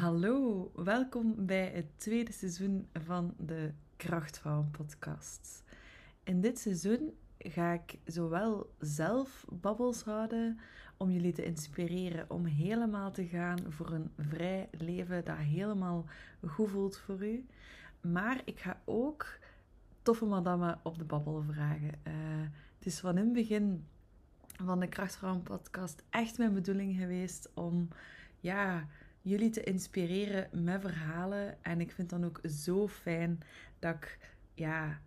Hallo, welkom bij het tweede seizoen van de Krachtvrouwen podcast. In dit seizoen ga ik zowel zelf babbels houden om jullie te inspireren om helemaal te gaan voor een vrij leven dat helemaal goed voelt voor u. Maar ik ga ook toffe madame op de babbel vragen. Uh, het is van in het begin van de Krachtvrouwen podcast echt mijn bedoeling geweest om ja, jullie te inspireren met verhalen. En ik vind dan ook zo fijn dat ik ja,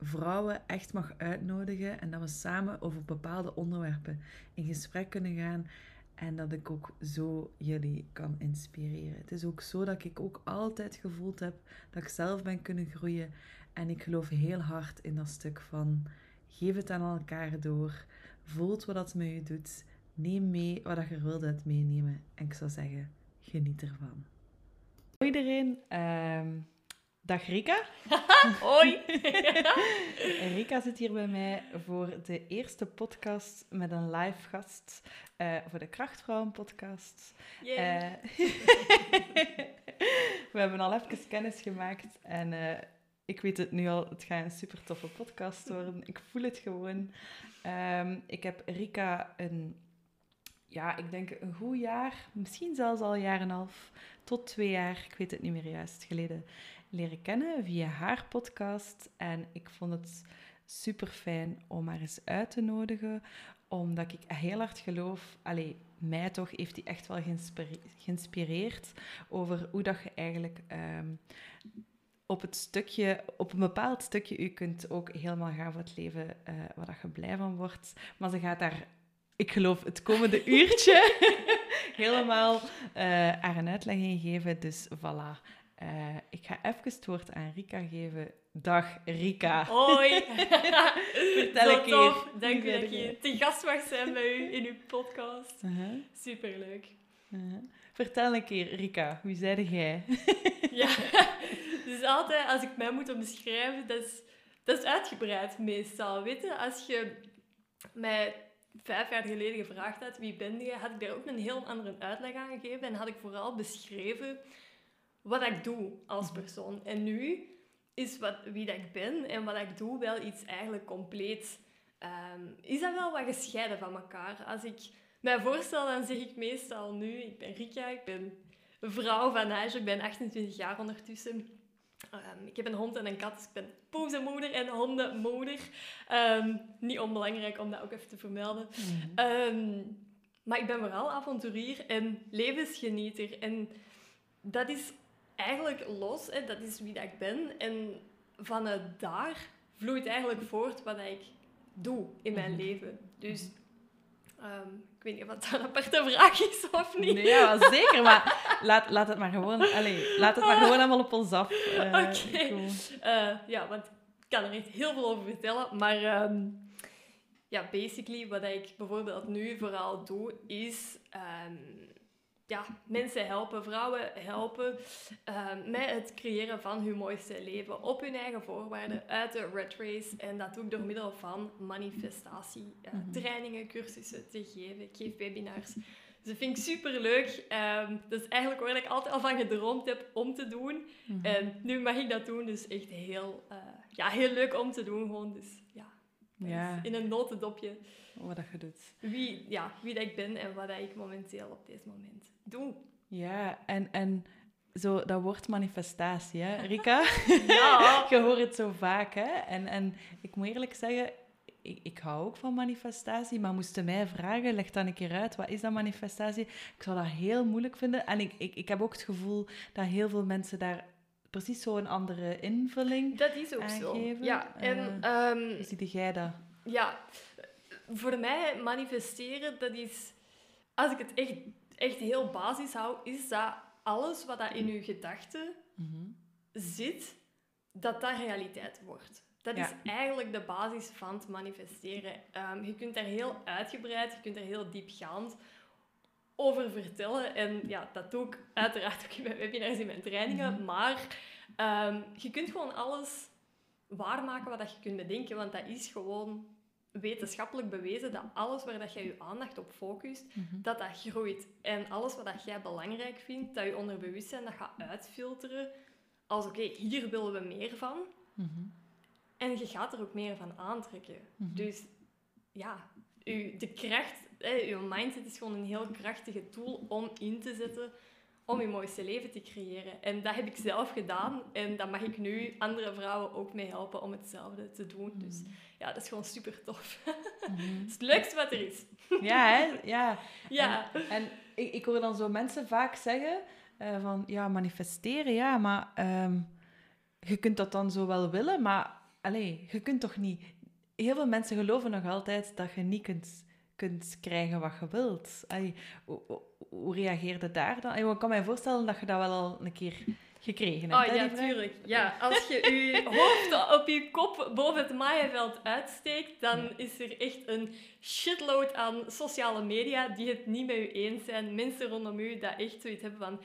vrouwen echt mag uitnodigen en dat we samen over bepaalde onderwerpen in gesprek kunnen gaan. En dat ik ook zo jullie kan inspireren. Het is ook zo dat ik ook altijd gevoeld heb dat ik zelf ben kunnen groeien. En ik geloof heel hard in dat stuk van geef het aan elkaar door. Voelt wat dat met je doet. Neem mee wat je wilt meenemen. En ik zou zeggen, geniet ervan. Hoi iedereen. Uh, dag Rika. Hoi. Rika zit hier bij mij voor de eerste podcast met een live gast. Uh, voor de Krachtvrouwen podcast. Yeah. Uh, we hebben al even kennis gemaakt en uh, ik weet het nu al, het gaat een super toffe podcast worden. Ik voel het gewoon. Um, ik heb Rika een ja, ik denk een goed jaar, misschien zelfs al een jaar en een half, tot twee jaar, ik weet het niet meer juist, geleden leren kennen via haar podcast. En ik vond het super fijn om haar eens uit te nodigen, omdat ik heel hard geloof, allee, mij toch heeft hij echt wel geïnspireerd over hoe dat je eigenlijk um, op het stukje, op een bepaald stukje, u kunt ook helemaal gaan voor het leven uh, waar dat je blij van wordt. Maar ze gaat daar ik geloof, het komende uurtje helemaal uh, haar een uitleg in geven. Dus voilà. Uh, ik ga even het woord aan Rika geven. Dag Rika. Hoi. Vertel een keer. Dank u dat je te gast mag zijn bij u in uw podcast. Uh -huh. Superleuk. Uh -huh. Vertel een keer, Rika, wie zei jij? ja, dus altijd als ik mij moet omschrijven, dat is, dat is uitgebreid meestal. Weet je, als je mij vijf jaar geleden gevraagd had wie ben je, had ik daar ook een heel andere uitleg aan gegeven en had ik vooral beschreven wat ik doe als mhm. persoon. En nu is wat, wie dat ik ben en wat ik doe wel iets eigenlijk compleet... Um, is dat wel wat gescheiden van elkaar. Als ik mij voorstel, dan zeg ik meestal nu... Ik ben Rika, ik ben vrouw van huis, ik ben 28 jaar ondertussen. Um, ik heb een hond en een kat, dus ik ben poezenmoeder en hondenmoeder. Um, niet onbelangrijk om dat ook even te vermelden. Mm um, maar ik ben vooral avonturier en levensgenieter. En dat is eigenlijk los, hè, dat is wie dat ik ben. En vanuit daar vloeit eigenlijk voort wat ik doe in mijn mhm. leven. Dus Um, ik weet niet of dat een aparte vraag is of niet. Nee, ja, zeker. Maar laat, laat het maar gewoon... Allez, laat het maar gewoon allemaal op ons af. Uh, Oké. Okay. Uh, ja, want ik kan er echt heel veel over vertellen. Maar um, ja, basically, wat ik bijvoorbeeld nu vooral doe, is... Um, ja, mensen helpen, vrouwen helpen uh, met het creëren van hun mooiste leven op hun eigen voorwaarden uit de red race. En dat doe ik door middel van manifestatie, uh, trainingen, cursussen te geven. Ik geef webinars. Dus dat vind ik super leuk. Um, dat is eigenlijk waar ik altijd al van gedroomd heb om te doen. Mm En nu mag ik dat doen, dus echt heel, uh, ja, heel leuk om te doen. Gewoon, dus ja, ja. in een notendopje. Wat dat je doet. Wie, ja, wie dat ik ben en wat dat ik momenteel op dit moment doe. Ja, en, en zo, dat woord manifestatie, hè, Rika? ja. je hoort het zo vaak, hè? En, en ik moet eerlijk zeggen, ik, ik hou ook van manifestatie, maar moesten mij vragen, leg dan een keer uit, wat is dat manifestatie? Ik zou dat heel moeilijk vinden. En ik, ik, ik heb ook het gevoel dat heel veel mensen daar precies zo'n andere invulling Dat is ook aangeven. zo. Ja, en... Um, hoe zie jij dat? Ja, voor mij manifesteren, dat is... Als ik het echt echt heel basis hou, is dat alles wat dat in je gedachten mm zit, dat dat realiteit wordt. Dat is eigenlijk de basis van het manifesteren. Um, je kunt daar heel uitgebreid, je kunt er heel diepgaand over vertellen. En ja, dat doe ik uiteraard ook in mijn webinars, in mijn trainingen. Mhm. Maar um, je kunt gewoon alles waarmaken wat je kunt bedenken, want dat is gewoon wetenschappelijk bewezen dat alles waar dat jij je aandacht op focust, Mhm. dat dat groeit. En alles wat dat jij belangrijk vindt, dat je onderbewustzijn dat gaat uitfilteren als oké, hier willen we meer van. Mhm. En je gaat er ook meer van aantrekken. Dus ja, uw, de kracht, uw mindset is gewoon een heel krachtige tool om in te zetten om je mooiste leven te creëren. En dat heb ik zelf gedaan en daar mag ik nu andere vrouwen ook mee helpen om hetzelfde te doen. Dus ja, dat is gewoon super tof. Mhm. Het is het leukste wat er is. Ja, hè? Ja. Ja. En ik, ik hoor dan zo mensen vaak zeggen eh, van, ja, manifesteren, ja, maar ehm, je kunt dat dan zo wel willen, maar allee, je kunt toch niet... Heel veel mensen geloven nog altijd dat je niet kunt, kunt krijgen wat je wilt. Allee, hoe, reageerde daar dan? Ik kan me voorstellen dat je dat wel al een keer gekregen hebt. Oh ja, die vraag? tuurlijk. Ja, als je je hoofd op je kop boven het maaienveld uitsteekt, dan is er echt een shitload aan sociale media die het niet met u eens zijn. Mensen rondom u dat echt zoiets hebben van...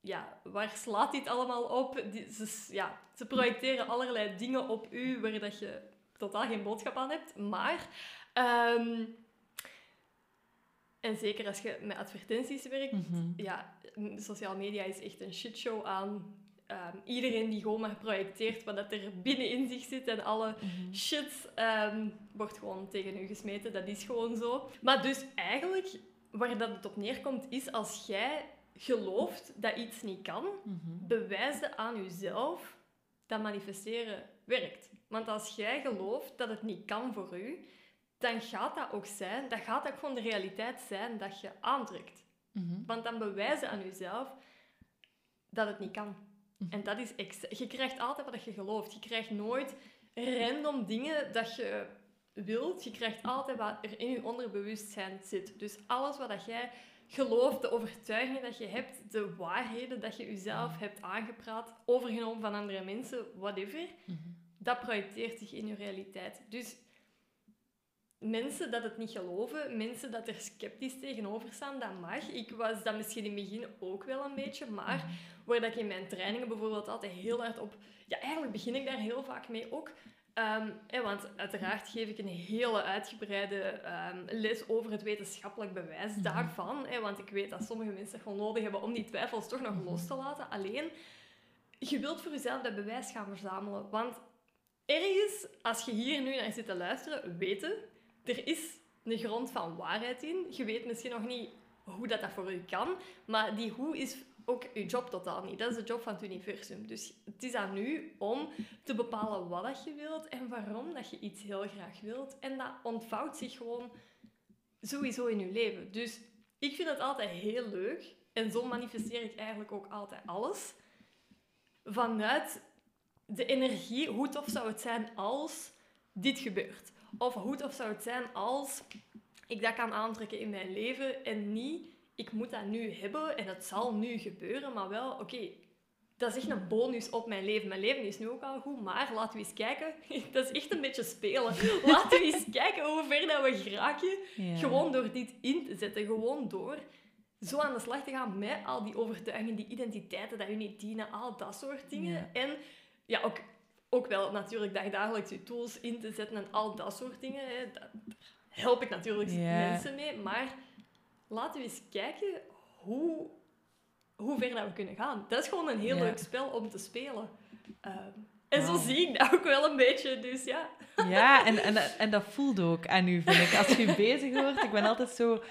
Ja, waar slaat dit allemaal op? Die, ze, ja, ze projecteren allerlei dingen op u waar dat je totaal geen boodschap aan hebt. Maar... ehm, en zeker als je met advertenties werkt, Mhm. ja, sociale media is echt een shitshow aan. Ehm, iedereen die gewoon maar projecteert wat dat er binnenin zich zit en alle Mhm. shit ehm, wordt gewoon tegen u gesmeten. Dat is gewoon zo. Maar dus eigenlijk, waar dat het op neerkomt, is als jij gelooft dat iets niet kan, Mhm. bewijzen aan jezelf dat manifesteren werkt. Want als jij gelooft dat het niet kan voor u, dan gaat dat ook zijn, dat gaat ook gewoon de realiteit zijn dat je aantrekt. Mhm. Want dan bewijzen aan jezelf dat het niet kan. Mhm. En dat is ex- je krijgt altijd wat je gelooft. Je krijgt nooit random dingen dat je wilt. Je krijgt altijd wat er in je onderbewustzijn zit. Dus alles wat dat jij gelooft, de overtuigingen dat je hebt, de waarheden dat je jezelf hebt aangepraat, overgenomen van andere mensen, whatever, Mhm. dat projecteert zich in je realiteit. Dus mensen dat het niet geloven, mensen dat er sceptisch tegenover staan, dat mag. Ik was dat misschien in het begin ook wel een beetje, maar waar dat ik in mijn trainingen bijvoorbeeld altijd heel hard op... Ja, eigenlijk begin ik daar heel vaak mee ook. Ehm, want uiteraard geef ik een hele uitgebreide ehm, les over het wetenschappelijk bewijs Mhm. daarvan. Want ik weet dat sommige mensen dat gewoon nodig hebben om die twijfels toch nog Mhm. los te laten. Alleen, je wilt voor jezelf dat bewijs gaan verzamelen. Want ergens, als je hier nu naar zit te luisteren, weten, er is een grond van waarheid in. Je weet misschien nog niet hoe dat, dat voor u kan, maar die hoe is ook uw job totaal niet. Dat is de job van het universum. Dus het is aan u om te bepalen wat dat je wilt en waarom dat je iets heel graag wilt. En dat ontvouwt zich gewoon sowieso in uw leven. Dus ik vind het altijd heel leuk. En zo manifesteer ik eigenlijk ook altijd alles. Vanuit de energie, hoe tof zou het zijn als dit gebeurt? Of hoe tof zou het zijn als ik dat kan aantrekken in mijn leven en niet, ik moet dat nu hebben en het zal nu gebeuren, maar wel, oké, dat is echt een bonus op mijn leven. Mijn leven is nu ook al goed, maar laten we eens kijken. Dat is echt een beetje spelen. Laten we eens kijken hoe ver dat we geraken. Ja. Gewoon door dit in te zetten. Gewoon door zo aan de slag te gaan met al die overtuigingen, die identiteiten dat je niet dienen, al dat soort dingen. Ja. En ja, ook, ook wel natuurlijk dagdagelijks je tools in te zetten en al dat soort dingen. Hè. Dat, daar help ik natuurlijk mensen mee. Maar laten we eens kijken hoe, hoe ver dat we kunnen gaan. Dat is gewoon een heel leuk spel om te spelen. Ehm, en zo zie ik dat ook wel een beetje, dus ja. Ja, en, en, en dat voelde ook aan u, vind ik. Als je u bezig hoort, ik ben altijd zo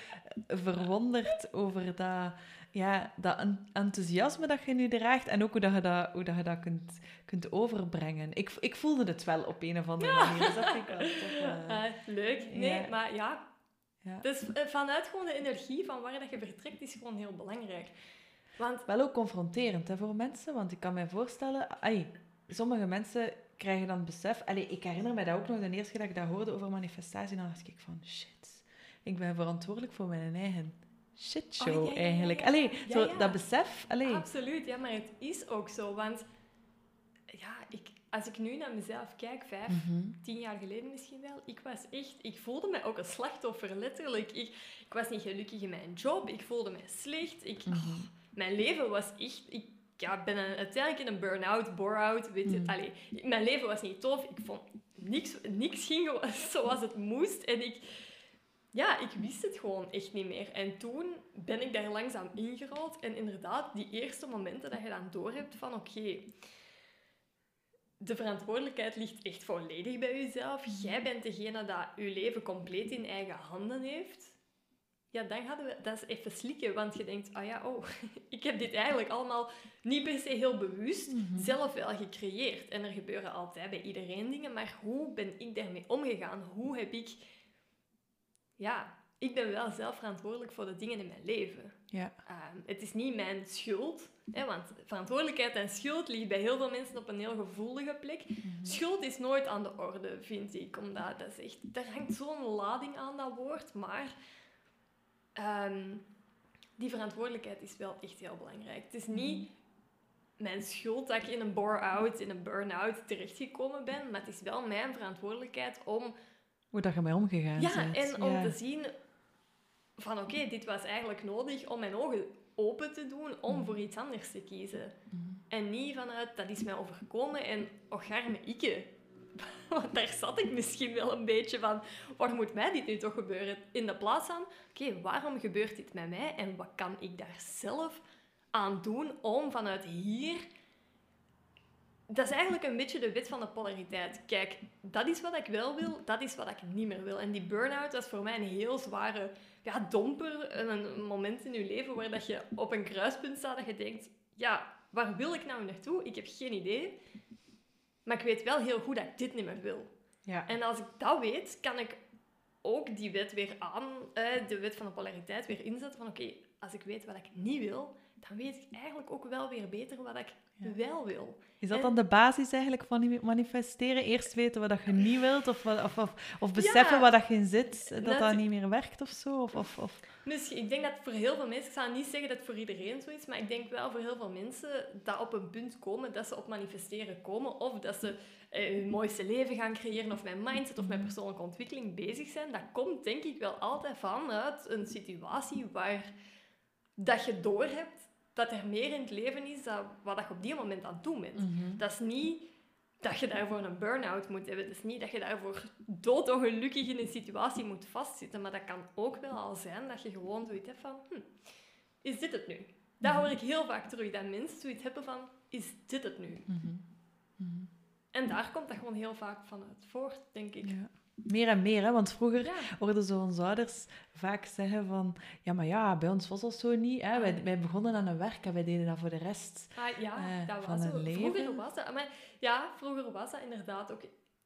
verwonderd over dat, ja, dat en- enthousiasme dat je nu draagt en ook hoe, dat je, dat, hoe dat, je dat kunt, kunt overbrengen. Ik, ik voelde het wel op een of andere manier, dus dat vind ik wel tof. eh. Eh, leuk. Nee, Ja. maar ja. Ja. Dus eh, vanuit gewoon de energie van waar dat je vertrekt, is gewoon heel belangrijk. Want Wel ook confronterend hè, voor mensen, want ik kan me voorstellen... Ai, sommige mensen krijgen dan besef... Allee, ik herinner me dat ook nog de eerste keer dat ik dat hoorde over manifestatie. Dan dacht ik van, shit, ik ben verantwoordelijk voor mijn eigen shitshow Oh, ja, ja, ja, eigenlijk. Allee, zo, dat besef... Allee, absoluut, ja, maar het is ook zo. Want ja, ik, als ik nu naar mezelf kijk, vijf, Mhm. tien jaar geleden misschien wel, ik was echt, ik voelde me ook een slachtoffer, letterlijk. Ik, ik was niet gelukkig in mijn job, ik voelde me slecht. Ik, Mhm. oh, mijn leven was echt, ik ja, ben een- uiteindelijk in een burn-out, bore-out, weet je. Mhm. Allee, mijn leven was niet tof, ik vond niks, niks ging zoals het moest. En ik, ja, ik wist het gewoon echt niet meer. En toen ben ik daar langzaam ingerold. En inderdaad, die eerste momenten dat je dan doorhebt van oké, de verantwoordelijkheid ligt echt volledig bij jezelf. Jij bent degene dat je leven compleet in eigen handen heeft. Ja, dan hadden we, dat is even slikken, want je denkt, ah ja, oh, ik heb dit eigenlijk allemaal niet per se heel bewust Mhm. zelf wel gecreëerd. En er gebeuren altijd bij iedereen dingen, maar hoe ben ik daarmee omgegaan? Hoe heb ik... Ja, ik ben wel zelf verantwoordelijk voor de dingen in mijn leven. Ja. Ehm, het is niet mijn schuld, hè, want verantwoordelijkheid en schuld liggen bij heel veel mensen op een heel gevoelige plek. Schuld is nooit aan de orde, vind ik, omdat dat is echt, daar hangt zo'n lading aan dat woord, maar ehm, die verantwoordelijkheid is wel echt heel belangrijk. Het is niet mijn schuld dat ik in een bore-out, in een burn-out terechtgekomen ben, maar het is wel mijn verantwoordelijkheid om Hoe dat je mee omgegaan ja, bent. en om Ja. te zien van oké, dit was eigenlijk nodig om mijn ogen open te doen om Mhm. voor iets anders te kiezen. Mhm. En niet vanuit, dat is mij overkomen en och arme ikke. Want daar zat ik misschien wel een beetje van, waarom moet mij dit nu toch gebeuren? In de plaats van, oké, waarom gebeurt dit met mij en wat kan ik daar zelf aan doen om vanuit hier... Dat is eigenlijk een beetje de wet van de polariteit. Kijk, dat is wat ik wel wil, dat is wat ik niet meer wil. En die burn-out was voor mij een heel zware ja, domper, een, moment in je leven waar dat je op een kruispunt staat dat je denkt, ja, waar wil ik nou naartoe? Ik heb geen idee. Maar ik weet wel heel goed dat ik dit niet meer wil. Ja. En als ik dat weet, kan ik ook die wet weer aan, eh, de wet van de polariteit weer inzetten van oké, als ik weet wat ik niet wil, dan weet ik eigenlijk ook wel weer beter wat ik Ja. wel wil. Is dat En- dan de basis eigenlijk van manifesteren? Eerst weten wat dat je niet wilt, of, wat- of, of, of beseffen Ja. wat dat je in zit, dat dat niet meer werkt of zo? Of, of, of... Misschien, ik denk dat voor heel veel mensen, ik zou niet zeggen dat het voor iedereen zo is, maar ik denk wel voor heel veel mensen dat op een punt komen dat ze op manifesteren komen of dat ze eh, hun mooiste leven gaan creëren of met mindset of met persoonlijke ontwikkeling bezig zijn. Dat komt denk ik wel altijd vanuit een situatie waar dat je doorhebt dat er meer in het leven is dan wat je op die moment aan het doen bent. Mhm. Dat is niet dat je daarvoor een burn-out moet hebben. Dat is niet dat je daarvoor doodongelukkig in een situatie moet vastzitten. Maar dat kan ook wel al zijn dat je gewoon zoiets hebt van... Hm, is dit het nu? Dat hoor ik heel vaak terug. Dat mensen zoiets hebben van... Is dit het nu? Mhm. Mhm. En daar komt dat gewoon heel vaak vanuit voort, denk ik. Ja. Meer en meer, hè? want vroeger Ja. hoorden zo onze ouders vaak zeggen van... Ja, maar ja, bij ons was dat zo niet. Hè? Wij, wij begonnen aan een werk en wij deden dat voor de rest. Ah, ja, Eh, dat van was leven. Vroeger was dat... Maar ja, vroeger was dat inderdaad ook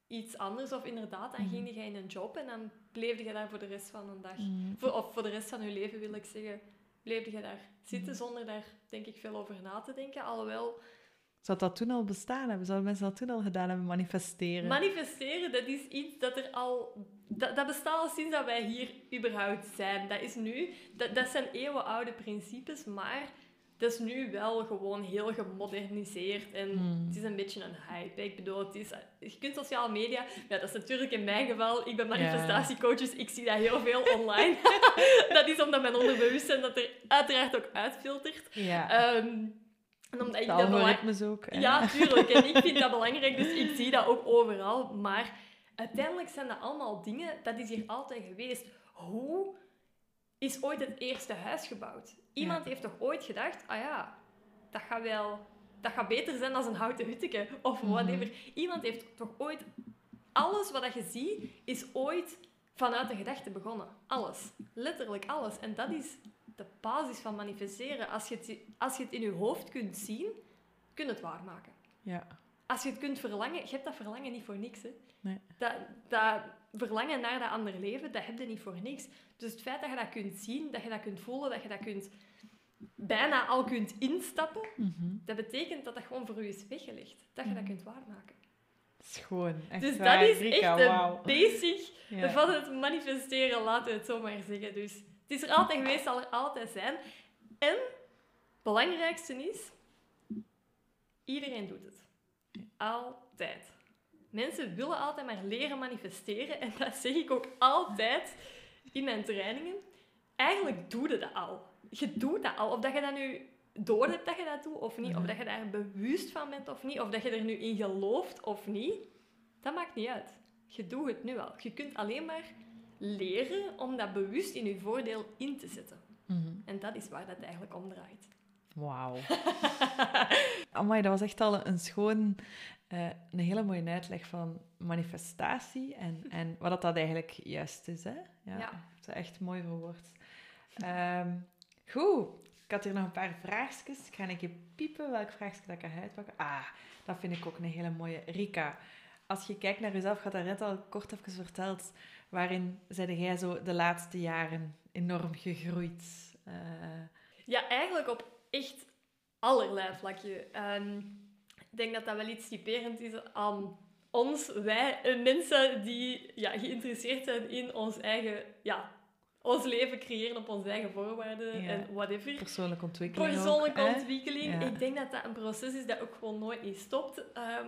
iets anders. Of inderdaad, dan Mhm. ging je in een job en dan bleef je daar voor de rest van de dag... Voor, of voor de rest van je leven, wil ik zeggen, bleef je daar zitten Mhm. zonder daar, denk ik, veel over na te denken. Alhoewel, Zou dat toen al bestaan hebben? Zouden mensen dat toen al gedaan hebben, manifesteren? manifesteren, dat is iets dat er al... Dat, dat bestaat al sinds dat wij hier überhaupt zijn. Dat is nu... Dat, dat zijn eeuwenoude principes, maar dat is nu wel gewoon heel gemoderniseerd. En Hmm. het is een beetje een hype. Ik bedoel, het is, je kunt sociale media... Ja, dat is natuurlijk in mijn geval... Ik ben manifestatiecoach, dus ik zie dat heel veel online. dat is omdat mijn onderbewustzijn dat er uiteraard ook uitfiltert. Ja, Ehm, en omdat ik de dat belang- algoritmes ook. hè. Ja, tuurlijk. En ik vind dat belangrijk, dus ik zie dat ook overal. Maar uiteindelijk zijn dat allemaal dingen, dat is hier altijd geweest. Hoe is ooit het eerste huis gebouwd? Iemand heeft toch ooit gedacht, ah ja, dat gaat wel... Dat gaat beter zijn dan een houten hutteke, of Mhm. whatever. Iemand heeft toch ooit... Alles wat je ziet, is ooit vanuit een gedachte begonnen. Alles. Letterlijk alles. En dat is de basis van manifesteren. Als je het, als je het in je hoofd kunt zien, kun je het waarmaken. Ja. Als je het kunt verlangen, je hebt dat verlangen niet voor niks. Hè. Nee. Dat, dat verlangen naar dat andere leven, dat heb je niet voor niks. Dus het feit dat je dat kunt zien, dat je dat kunt voelen, dat je dat kunt bijna al kunt instappen, Mhm. dat betekent dat dat gewoon voor je is weggelegd. Dat je dat Mhm. kunt waarmaken. Schoon. Echt dus waar, dat is Rika, echt de wauw. basic Ja. van het manifesteren, laten we het zo maar zeggen. Dus het is er altijd geweest, zal er altijd zijn. En het belangrijkste is, iedereen doet het. Altijd. Mensen willen altijd maar leren manifesteren. En dat zeg ik ook altijd in mijn trainingen. Eigenlijk doe je dat al. Je doet dat al. Of dat je dat nu door hebt dat je dat doet of niet. Of Mhm. dat je daar bewust van bent of niet. Of dat je er nu in gelooft of niet. Dat maakt niet uit. je doet het nu al. Je kunt alleen maar leren om dat bewust in je voordeel in te zetten. Mhm. En dat is waar dat eigenlijk om draait. Wauw. Amai, dat was echt al een schoon, eh, een hele mooie uitleg van manifestatie en, en wat dat, dat eigenlijk juist is. Hè? Ja, Ja. Dat is echt mooi verwoord. Ehm goed, ik had hier nog een paar vraagjes. Ik ga een keer piepen welk vraagje dat ik ga uitpakken. Ah, dat vind ik ook een hele mooie. Rika, als je kijkt naar jezelf, daar net al kort even verteld, waarin zijn jij zo de laatste jaren enorm gegroeid? Eh, Ja, eigenlijk op echt allerlei vlakken. Ehm, ik denk dat dat wel iets typerend is aan ons, wij, eh, mensen die ja, geïnteresseerd zijn in ons eigen, ja, ons leven creëren op onze eigen voorwaarden Ja. en whatever. persoonlijke ontwikkeling Persoonlijke ontwikkeling. Ja. Ik denk dat dat een proces is dat ook gewoon nooit niet stopt. Ehm,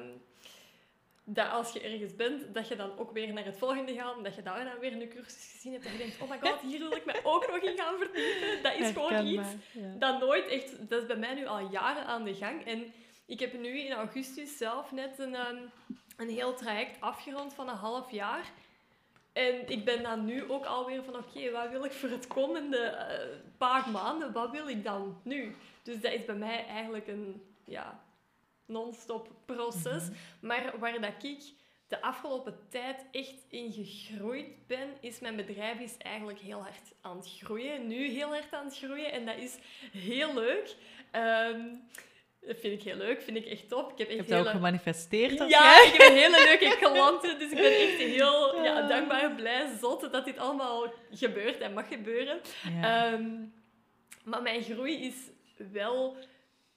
dat als je ergens bent, dat je dan ook weer naar het volgende gaat. En dat je daar dan weer een cursus gezien hebt. En je denkt, oh my god, hier wil ik me ook nog in gaan verdiepen. Dat is gewoon iets ja. dat nooit echt... Dat is bij mij nu al jaren aan de gang. En ik heb nu in augustus zelf net een, ehm, een heel traject afgerond van een half jaar. En ik ben dan nu ook alweer van, oké, wat wil ik voor het komende eh, paar maanden? Wat wil ik dan nu? Dus dat is bij mij eigenlijk een ja, non-stop proces. Mhm. Maar waar dat ik de afgelopen tijd echt in gegroeid ben, is mijn bedrijf is eigenlijk heel hard aan het groeien. Nu heel hard aan het groeien en dat is heel leuk. Ehm, dat vind ik heel leuk, vind ik echt top. Ik heb Je echt hebt dat ook gemanifesteerd als Ja, jij? ik heb een hele leuke klanten, dus ik ben echt heel ja, dankbaar, blij, zot dat dit allemaal gebeurt en mag gebeuren. Ja. Ehm, maar mijn groei is wel,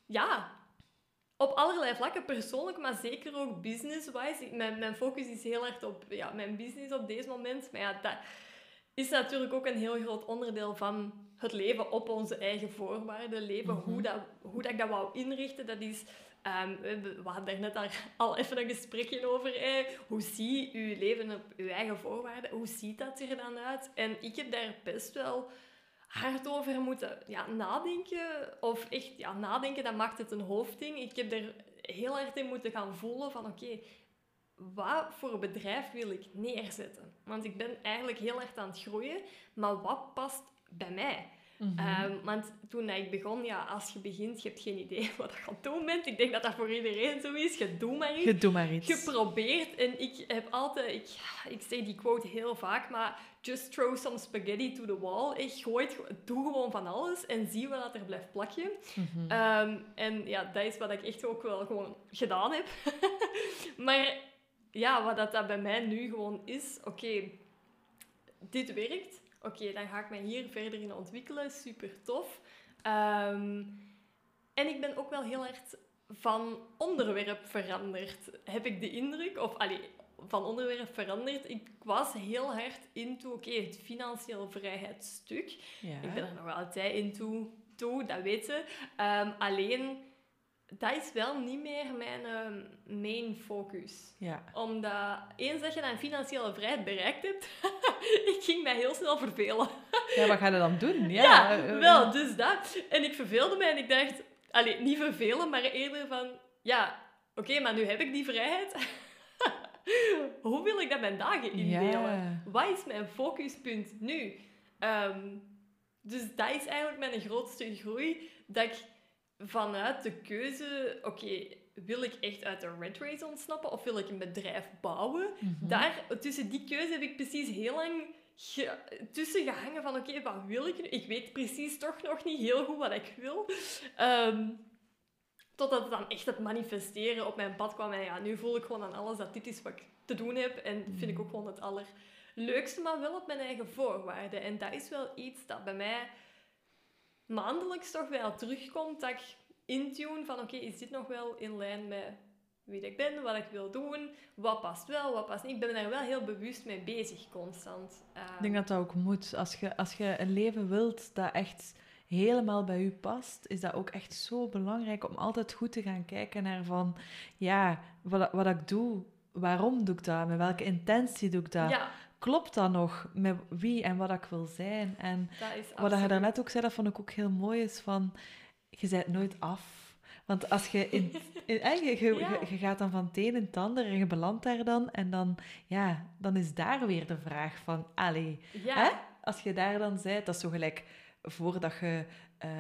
ja, op allerlei vlakken, persoonlijk, maar zeker ook business-wise. Mijn, mijn focus is heel erg op ja, mijn business op deze moment. Maar ja, dat is natuurlijk ook een heel groot onderdeel van het leven op onze eigen voorwaarden. Leven, Mhm. hoe, dat, hoe dat ik dat wou inrichten, dat is... ehm, we, we hadden daar net al even een gesprekje over. Hoe zie je leven op je eigen voorwaarden? Hoe ziet dat er dan uit? En ik heb daar best wel hard over moeten ja, nadenken. Of echt, ja, nadenken, dat maakt het een hoofdding. Ik heb er heel hard in moeten gaan voelen van, oké, wat voor bedrijf wil ik neerzetten? Want ik ben eigenlijk heel hard aan het groeien, maar wat past bij mij? Mhm. Ehm, want toen ik begon, ja, als je begint, je hebt geen idee wat je aan het doen bent. Ik denk dat dat voor iedereen zo is. Je doet maar iets Je doe maar iets. geprobeerd. En ik heb altijd... Ik, ik zeg die quote heel vaak, maar... Just throw some spaghetti to the wall. Ik gooi het, doe gewoon van alles en zie wat er blijft plakken. Mhm. Ehm, en ja, dat is wat ik echt ook wel gewoon gedaan heb. maar ja, wat dat, dat bij mij nu gewoon is... Oké, dit werkt. Oké, dan ga ik mij hier verder in ontwikkelen. Super tof. Ehm, en ik ben ook wel heel erg van onderwerp veranderd, heb ik de indruk. Of allee, van onderwerp veranderd. Ik was heel hard into, oké, het financieel vrijheidsstuk. ja. Ik ben er nog wel altijd into, toe, dat weten. Ehm, alleen, dat is wel niet meer mijn ehm, main focus ja. omdat eens dat je dan financiële vrijheid bereikt hebt, ik ging mij heel snel vervelen. Ja, wat ga je dan doen? Ja, Ja, eh, eh, wel, dus dat. En ik verveelde mij en ik dacht, allee, niet vervelen, maar eerder van, ja, oké, maar nu heb ik die vrijheid. Hoe wil ik dat mijn dagen indelen? Wat is mijn focuspunt nu? Ehm, dus dat is eigenlijk mijn grootste groei. Dat ik vanuit de keuze, oké, wil ik echt uit de red race ontsnappen of wil ik een bedrijf bouwen? Mhm. Daar, tussen die keuze heb ik precies heel lang ge- tussen gehangen van oké, wat wil ik nu? Ik weet precies toch nog niet heel goed wat ik wil. Ehm, totdat het dan echt het manifesteren op mijn pad kwam. En ja, nu voel ik gewoon aan alles dat dit is wat ik te doen heb. En vind ik ook gewoon het allerleukste, maar wel op mijn eigen voorwaarden. En dat is wel iets dat bij mij maandelijks toch wel terugkomt. Dat ik intune van oké, is dit nog wel in lijn met wie ik ben, wat ik wil doen, wat past wel, wat past niet. Ik ben daar wel heel bewust mee bezig, constant. Ehm, Ik denk dat dat ook moet. Als je, als je een leven wilt dat echt helemaal bij u past, is dat ook echt zo belangrijk om altijd goed te gaan kijken naar van, ja, wat, wat ik doe, waarom doe ik dat, met welke intentie doe ik dat, ja, klopt dat nog met wie en wat ik wil zijn. En wat je daarnet ook zei, dat vond ik ook heel mooi, is van, je bent nooit af. Want als je, in, in, je, je, Ja. je- je gaat dan van het een in het ander en je belandt daar dan. En dan, ja, dan is daar weer de vraag van, allee, Ja, hè? als je daar dan bent, dat is zo gelijk voordat je eh,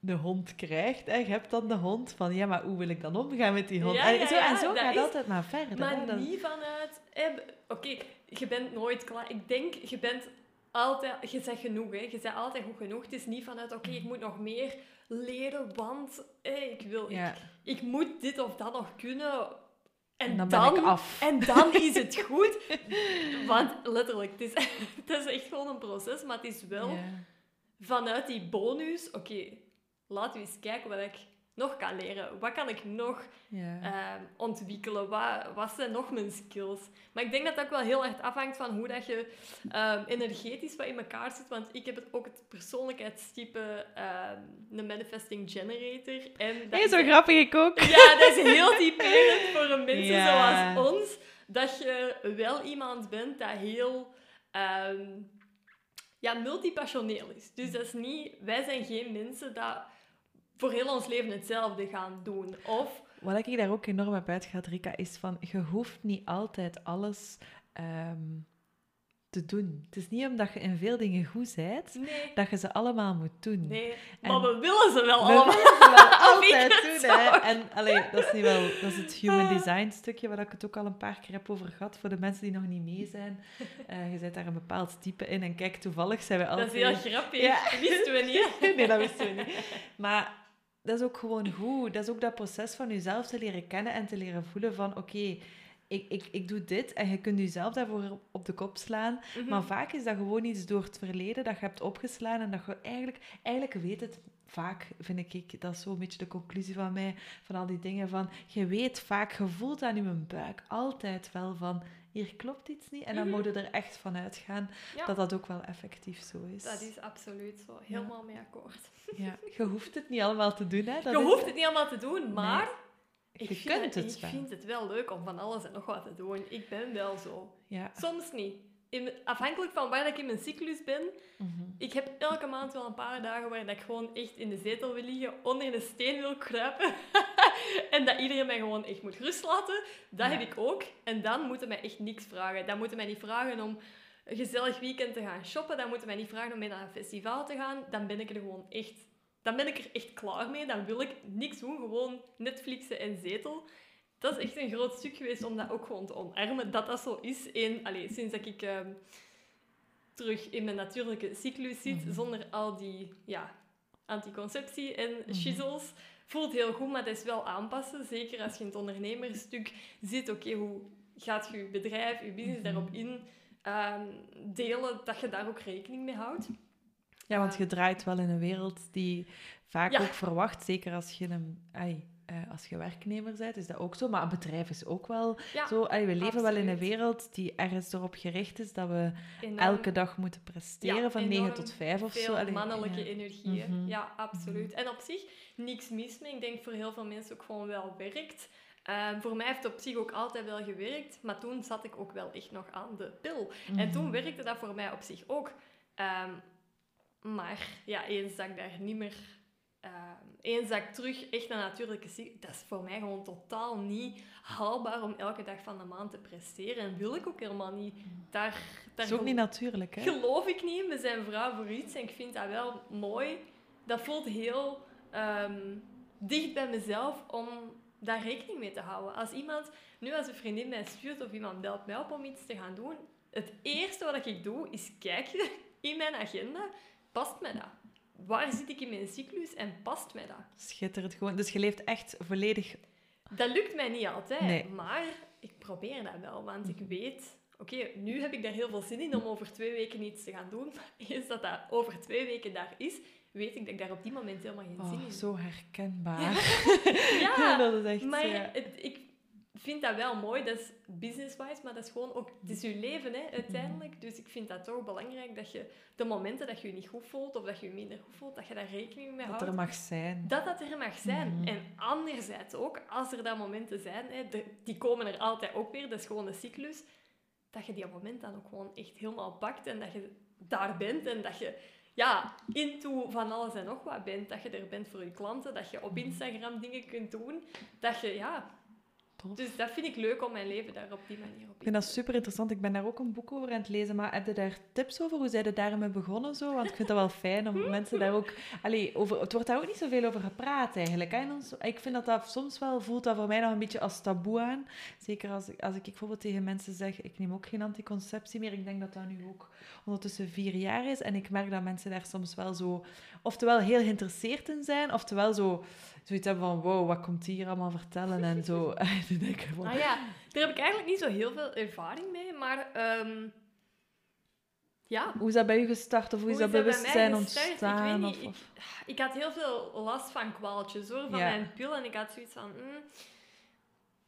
de hond krijgt. Hè? Je hebt dan de hond van, ja, maar hoe wil ik dan omgaan met die hond? Ja, en zo, ja, en zo dat gaat het is- altijd maar verder. maar hè? Niet vanuit... eh, Oké, je bent nooit klaar. Ik denk, je bent altijd... Je zegt genoeg, hè. Je zegt altijd goed genoeg. Het is niet vanuit, oké, ik moet nog meer leren, want eh, ik wil... ja. Ik, ik moet dit of dat nog kunnen. En, En dan dan, ben ik af. En dan is het goed. Want letterlijk, het is, het is echt gewoon een proces, maar het is wel. Vanuit die bonus, oké, laten we eens kijken wat ik nog kan leren. Wat kan ik nog ehm, ontwikkelen? Wat, wat zijn nog mijn skills? Maar ik denk dat dat ook wel heel erg afhangt van hoe dat je ehm, energetisch wat in elkaar zit. Want ik heb het ook het persoonlijkheidstype een manifesting generator. En dat Hey, zo grappig ik ook. ja, dat is heel typerend voor een mensen zoals ons. Dat je wel iemand bent dat heel ja, multipassioneel is. Dus dat is niet... Wij zijn geen mensen dat voor heel ons leven hetzelfde gaan doen. Of... Wat ik daar ook enorm heb uitgehaald, Rika, is van je hoeft niet altijd alles ehm, te doen. Het is niet omdat je in veel dingen goed bent, Nee, dat je ze allemaal moet doen. nee. En- Maar we willen ze wel We allemaal. willen ze wel altijd doen, hè. En allee, dat is niet wel... Dat is het human design stukje, waar ik het ook al een paar keer heb over gehad, voor de mensen die nog niet mee zijn. Eh, je zet daar een bepaald type in en kijk, toevallig zijn we Dat altijd... is heel grappig. Ja. Wisten we niet. nee, dat wisten we niet. Maar dat is ook gewoon goed. Dat is ook dat proces van jezelf te leren kennen en te leren voelen van... Oké, ik, ik, ik doe dit en je kunt jezelf daarvoor op de kop slaan. Mhm. Maar vaak is dat gewoon iets door het verleden dat je hebt opgeslaan en dat je eigenlijk... Eigenlijk weet het vaak, vind ik, dat is zo'n beetje de conclusie van mij, van al die dingen van... Je weet vaak, je voelt aan je buik altijd wel van... Hier klopt iets niet. En dan Mhm. moet je er echt van uitgaan Ja. dat dat ook wel effectief zo is. Dat is absoluut zo. Helemaal mee akkoord. Ja, je hoeft het niet allemaal te doen, hè. Dat je is- hoeft het niet allemaal te doen, maar... Je ik kunt het, het Ik wel. vind het wel leuk om van alles en nog wat te doen. Ik ben wel zo. Ja. Soms niet. In, afhankelijk van waar ik in mijn cyclus ben. Mhm. Ik heb elke maand wel een paar dagen waar ik gewoon echt in de zetel wil liggen, onder een steen wil kruipen. en dat iedereen mij gewoon echt moet rust laten. Dat Ja. heb ik ook. En dan moeten mij echt niks vragen. Dan moeten mij niet vragen om een gezellig weekend te gaan shoppen. Dan moeten mij niet vragen om mee naar een festival te gaan. Dan ben ik er gewoon echt... Dan ben ik er echt klaar mee. Dan wil ik niks doen. Gewoon Netflixen en zetel. Dat is echt een groot stuk geweest om dat ook gewoon te omarmen. Dat dat zo is. In, allez, sinds dat ik ehm, terug in mijn natuurlijke cyclus zit. Mhm. Zonder al die ja, anticonceptie en Mhm. shizzles. Voelt heel goed, maar dat is wel aanpassen. Zeker als je in het ondernemersstuk zit. Oké, hoe gaat je je bedrijf, je business Mhm. daarop in ehm, delen? Dat je daar ook rekening mee houdt. Ja, want je draait wel in een wereld die vaak Ja. ook verwacht, zeker als je, een, ai, eh, als je werknemer bent, is dat ook zo. Maar een bedrijf is ook wel Ja, zo. we leven wel in een wereld die ergens erop gericht is dat we enorm elke dag moeten presteren, Ja, van 9 enorm tot 5 of zo. Allee, mannelijke ja. energieën. Mhm. Ja, absoluut. En op zich, niks mis mee. Ik denk voor heel veel mensen ook gewoon wel werkt. Ehm, voor mij heeft het op zich ook altijd wel gewerkt, maar toen zat ik ook wel echt nog aan de pil. En toen Mhm. werkte dat voor mij op zich ook. Ehm, maar ja, eens dat ik daar niet meer... ehm, eens dat ik terug echt naar natuurlijke zie, dat is voor mij gewoon totaal niet haalbaar om elke dag van de maand te presteren. En wil ik ook helemaal niet. Daar, Dat daar is ook niet natuurlijk, hè? geloof ik niet. We zijn vrouw voor iets en ik vind dat wel mooi. Dat voelt heel ehm, dicht bij mezelf om daar rekening mee te houden. Als iemand, nu als een vriendin mij stuurt of iemand belt mij op om iets te gaan doen, het eerste wat ik doe is kijken in mijn agenda, past mij dat? Waar zit ik in mijn cyclus en past mij dat? Schitterend gewoon. Dus je leeft echt volledig... Dat lukt mij niet altijd, Nee. maar ik probeer dat wel, want ik weet... Oké, nu heb ik daar heel veel zin in om over twee weken iets te gaan doen. Maar eens dat dat over twee weken daar is, weet ik dat ik daar op die moment helemaal geen zin Oh, in zo herkenbaar. Ja, dat is echt... Maar ja. het, ik vind dat wel mooi, dat is business-wise, maar dat is gewoon ook... Het is je leven, hè, uiteindelijk. Dus ik vind dat toch belangrijk dat je de momenten dat je je niet goed voelt, of dat je je minder goed voelt, dat je daar rekening mee Dat houdt. er mag zijn. Dat dat er mag zijn. Mhm. En anderzijds ook, als er dan momenten zijn, hè, de- die komen er altijd ook weer, dat is gewoon een cyclus, dat je die moment dan ook gewoon echt helemaal pakt en dat je daar bent en dat je ja, into van alles en nog wat bent. Dat je er bent voor je klanten, dat je op Instagram dingen kunt doen. Dat je, ja... Tof. Dus dat vind ik leuk om mijn leven daar op die manier op Ik vind dat super interessant. Ik ben daar ook een boek over aan het lezen. Maar heb je daar tips over? Hoe zijn je daarmee begonnen? Zo? Want ik vind dat wel fijn om mensen daar ook... Allee, over, het wordt daar ook niet zoveel over gepraat eigenlijk. Ons- Ik vind dat dat soms wel voelt dat voor mij nog een beetje als taboe aan. Zeker als ik, als ik bijvoorbeeld tegen mensen zeg, ik neem ook geen anticonceptie meer. Ik denk dat dat nu ook ondertussen vier jaar is. En ik merk dat mensen daar soms wel zo... Oftewel heel geïnteresseerd in zijn, oftewel zo... Zoiets hebben van, wow, wat komt die hier allemaal vertellen? En zo. En denk ik van... Ah ja, daar heb ik eigenlijk niet zo heel veel ervaring mee, maar ehm, ja. Hoe is dat bij u gestart? Of hoe is dat bij bewustzijn ontstaan? Ik, niet, of... ik, ik had heel veel last van kwaaltjes hoor, van Ja. mijn pil. En ik had zoiets van... mm,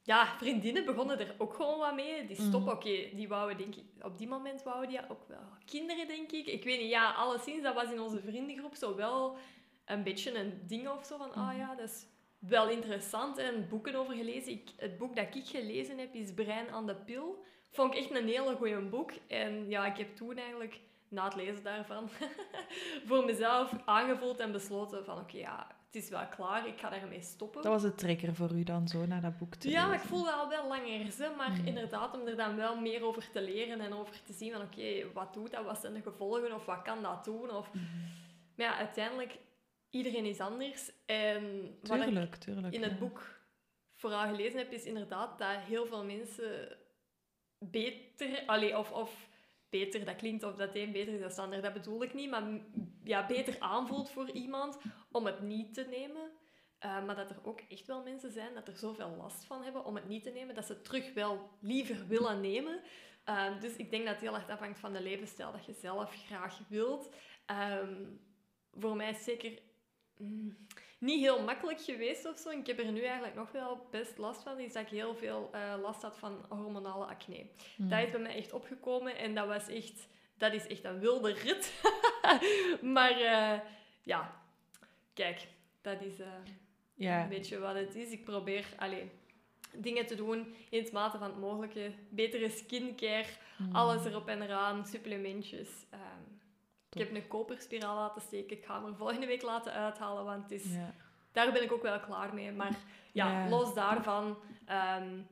ja, vriendinnen begonnen er ook gewoon wat mee. Die stop, Mhm. oké, die wouden denk ik... Op die moment wouden die ook wel kinderen, denk ik. Ik weet niet, ja, alleszins, dat was in onze vriendengroep zo wel een beetje een ding of zo. Van, Mhm. ah ja, dat is wel interessant. En boeken over gelezen. Ik, het boek dat ik gelezen heb is Brein aan de pil. Vond ik echt een hele goeie boek. En ja, ik heb toen eigenlijk, na het lezen daarvan, voor mezelf aangevoeld en besloten van, oké, ja, het is wel klaar. Ik ga daarmee stoppen. Dat was de trigger voor u dan zo, naar dat boek te Ja, lezen? ik voelde al wel langer, ze, maar Mhm. inderdaad om er dan wel meer over te leren en over te zien van oké, wat doet dat, wat zijn de gevolgen of wat kan dat doen? Of... Mhm. Maar ja, uiteindelijk, iedereen is anders. En wat ik Tuurlijk, in het ja. boek vooral gelezen heb, is inderdaad dat heel veel mensen beter, allee, of, of beter, dat klinkt of dat een beter is dan de ander, dat bedoel ik niet, maar ja, beter aanvoelt voor iemand om het niet te nemen. Uh, maar dat er ook echt wel mensen zijn dat er zoveel last van hebben om het niet te nemen, dat ze het terug wel liever willen nemen. Uh, dus ik denk dat het heel erg afhangt van de levensstijl dat je zelf graag wilt. Um, voor mij is zeker mm, niet heel makkelijk geweest of zo. Ik heb er nu eigenlijk nog wel best last van. Is dat ik heel veel uh, last had van hormonale acne. Mm. Dat is bij mij echt opgekomen en dat was echt... Dat is echt een wilde rit. maar uh, ja, kijk, dat is uh, ja. een beetje wat het is. Ik probeer alleen dingen te doen in het mate van het mogelijke. Betere skincare, Mm. alles erop en eraan, supplementjes. Um, ik heb een koperspiraal laten steken. Ik ga hem er volgende week laten uithalen, want het is, ja. daar ben ik ook wel klaar mee. Maar ja, Ja. los daarvan um,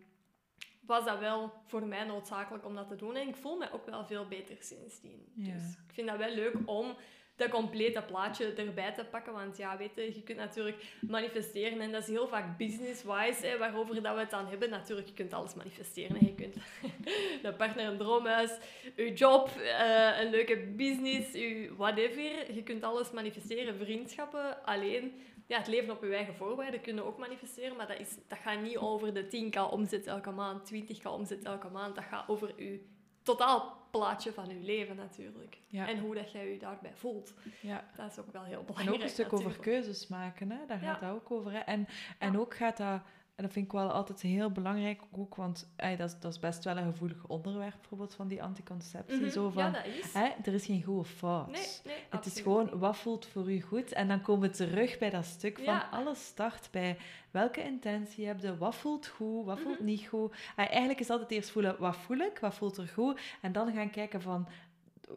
was dat wel voor mij noodzakelijk om dat te doen. En ik voel me ook wel veel beter sindsdien. Ja. Dus ik vind dat wel leuk om dat complete plaatje erbij te pakken. Want ja, weet je, je kunt natuurlijk manifesteren. En dat is heel vaak business-wise, waarover dat we het dan hebben. Natuurlijk, je kunt alles manifesteren. Je kunt een partner, een droomhuis, je job, uh, een leuke business, je whatever. Je kunt alles manifesteren, vriendschappen. Alleen, ja, het leven op je eigen voorwaarden kunnen ook manifesteren. Maar dat, is, dat gaat niet over de 10k omzet elke maand, 20k omzet elke maand. Dat gaat over je totaalplaatje van je leven natuurlijk. Ja. En hoe dat jij je daarbij voelt. Ja. Dat is ook wel heel En belangrijk. ook een stuk natuurlijk. over keuzes maken, hè? daar gaat dat ook over. Hè? En, en ook gaat dat, en dat vind ik wel altijd heel belangrijk, ook, want dat, is, dat is best wel een gevoelig onderwerp, bijvoorbeeld van die anticonceptie. Mhm, Zo van, Ja, dat is. er is geen goede fout. Nee, nee, Het is gewoon, wat voelt voor u goed? En dan komen we terug bij dat stuk van Ja. alles start bij welke intentie heb je, wat voelt goed, wat voelt Mhm. niet goed. En eigenlijk is altijd eerst voelen, wat voel ik, wat voelt er goed? En dan gaan kijken van,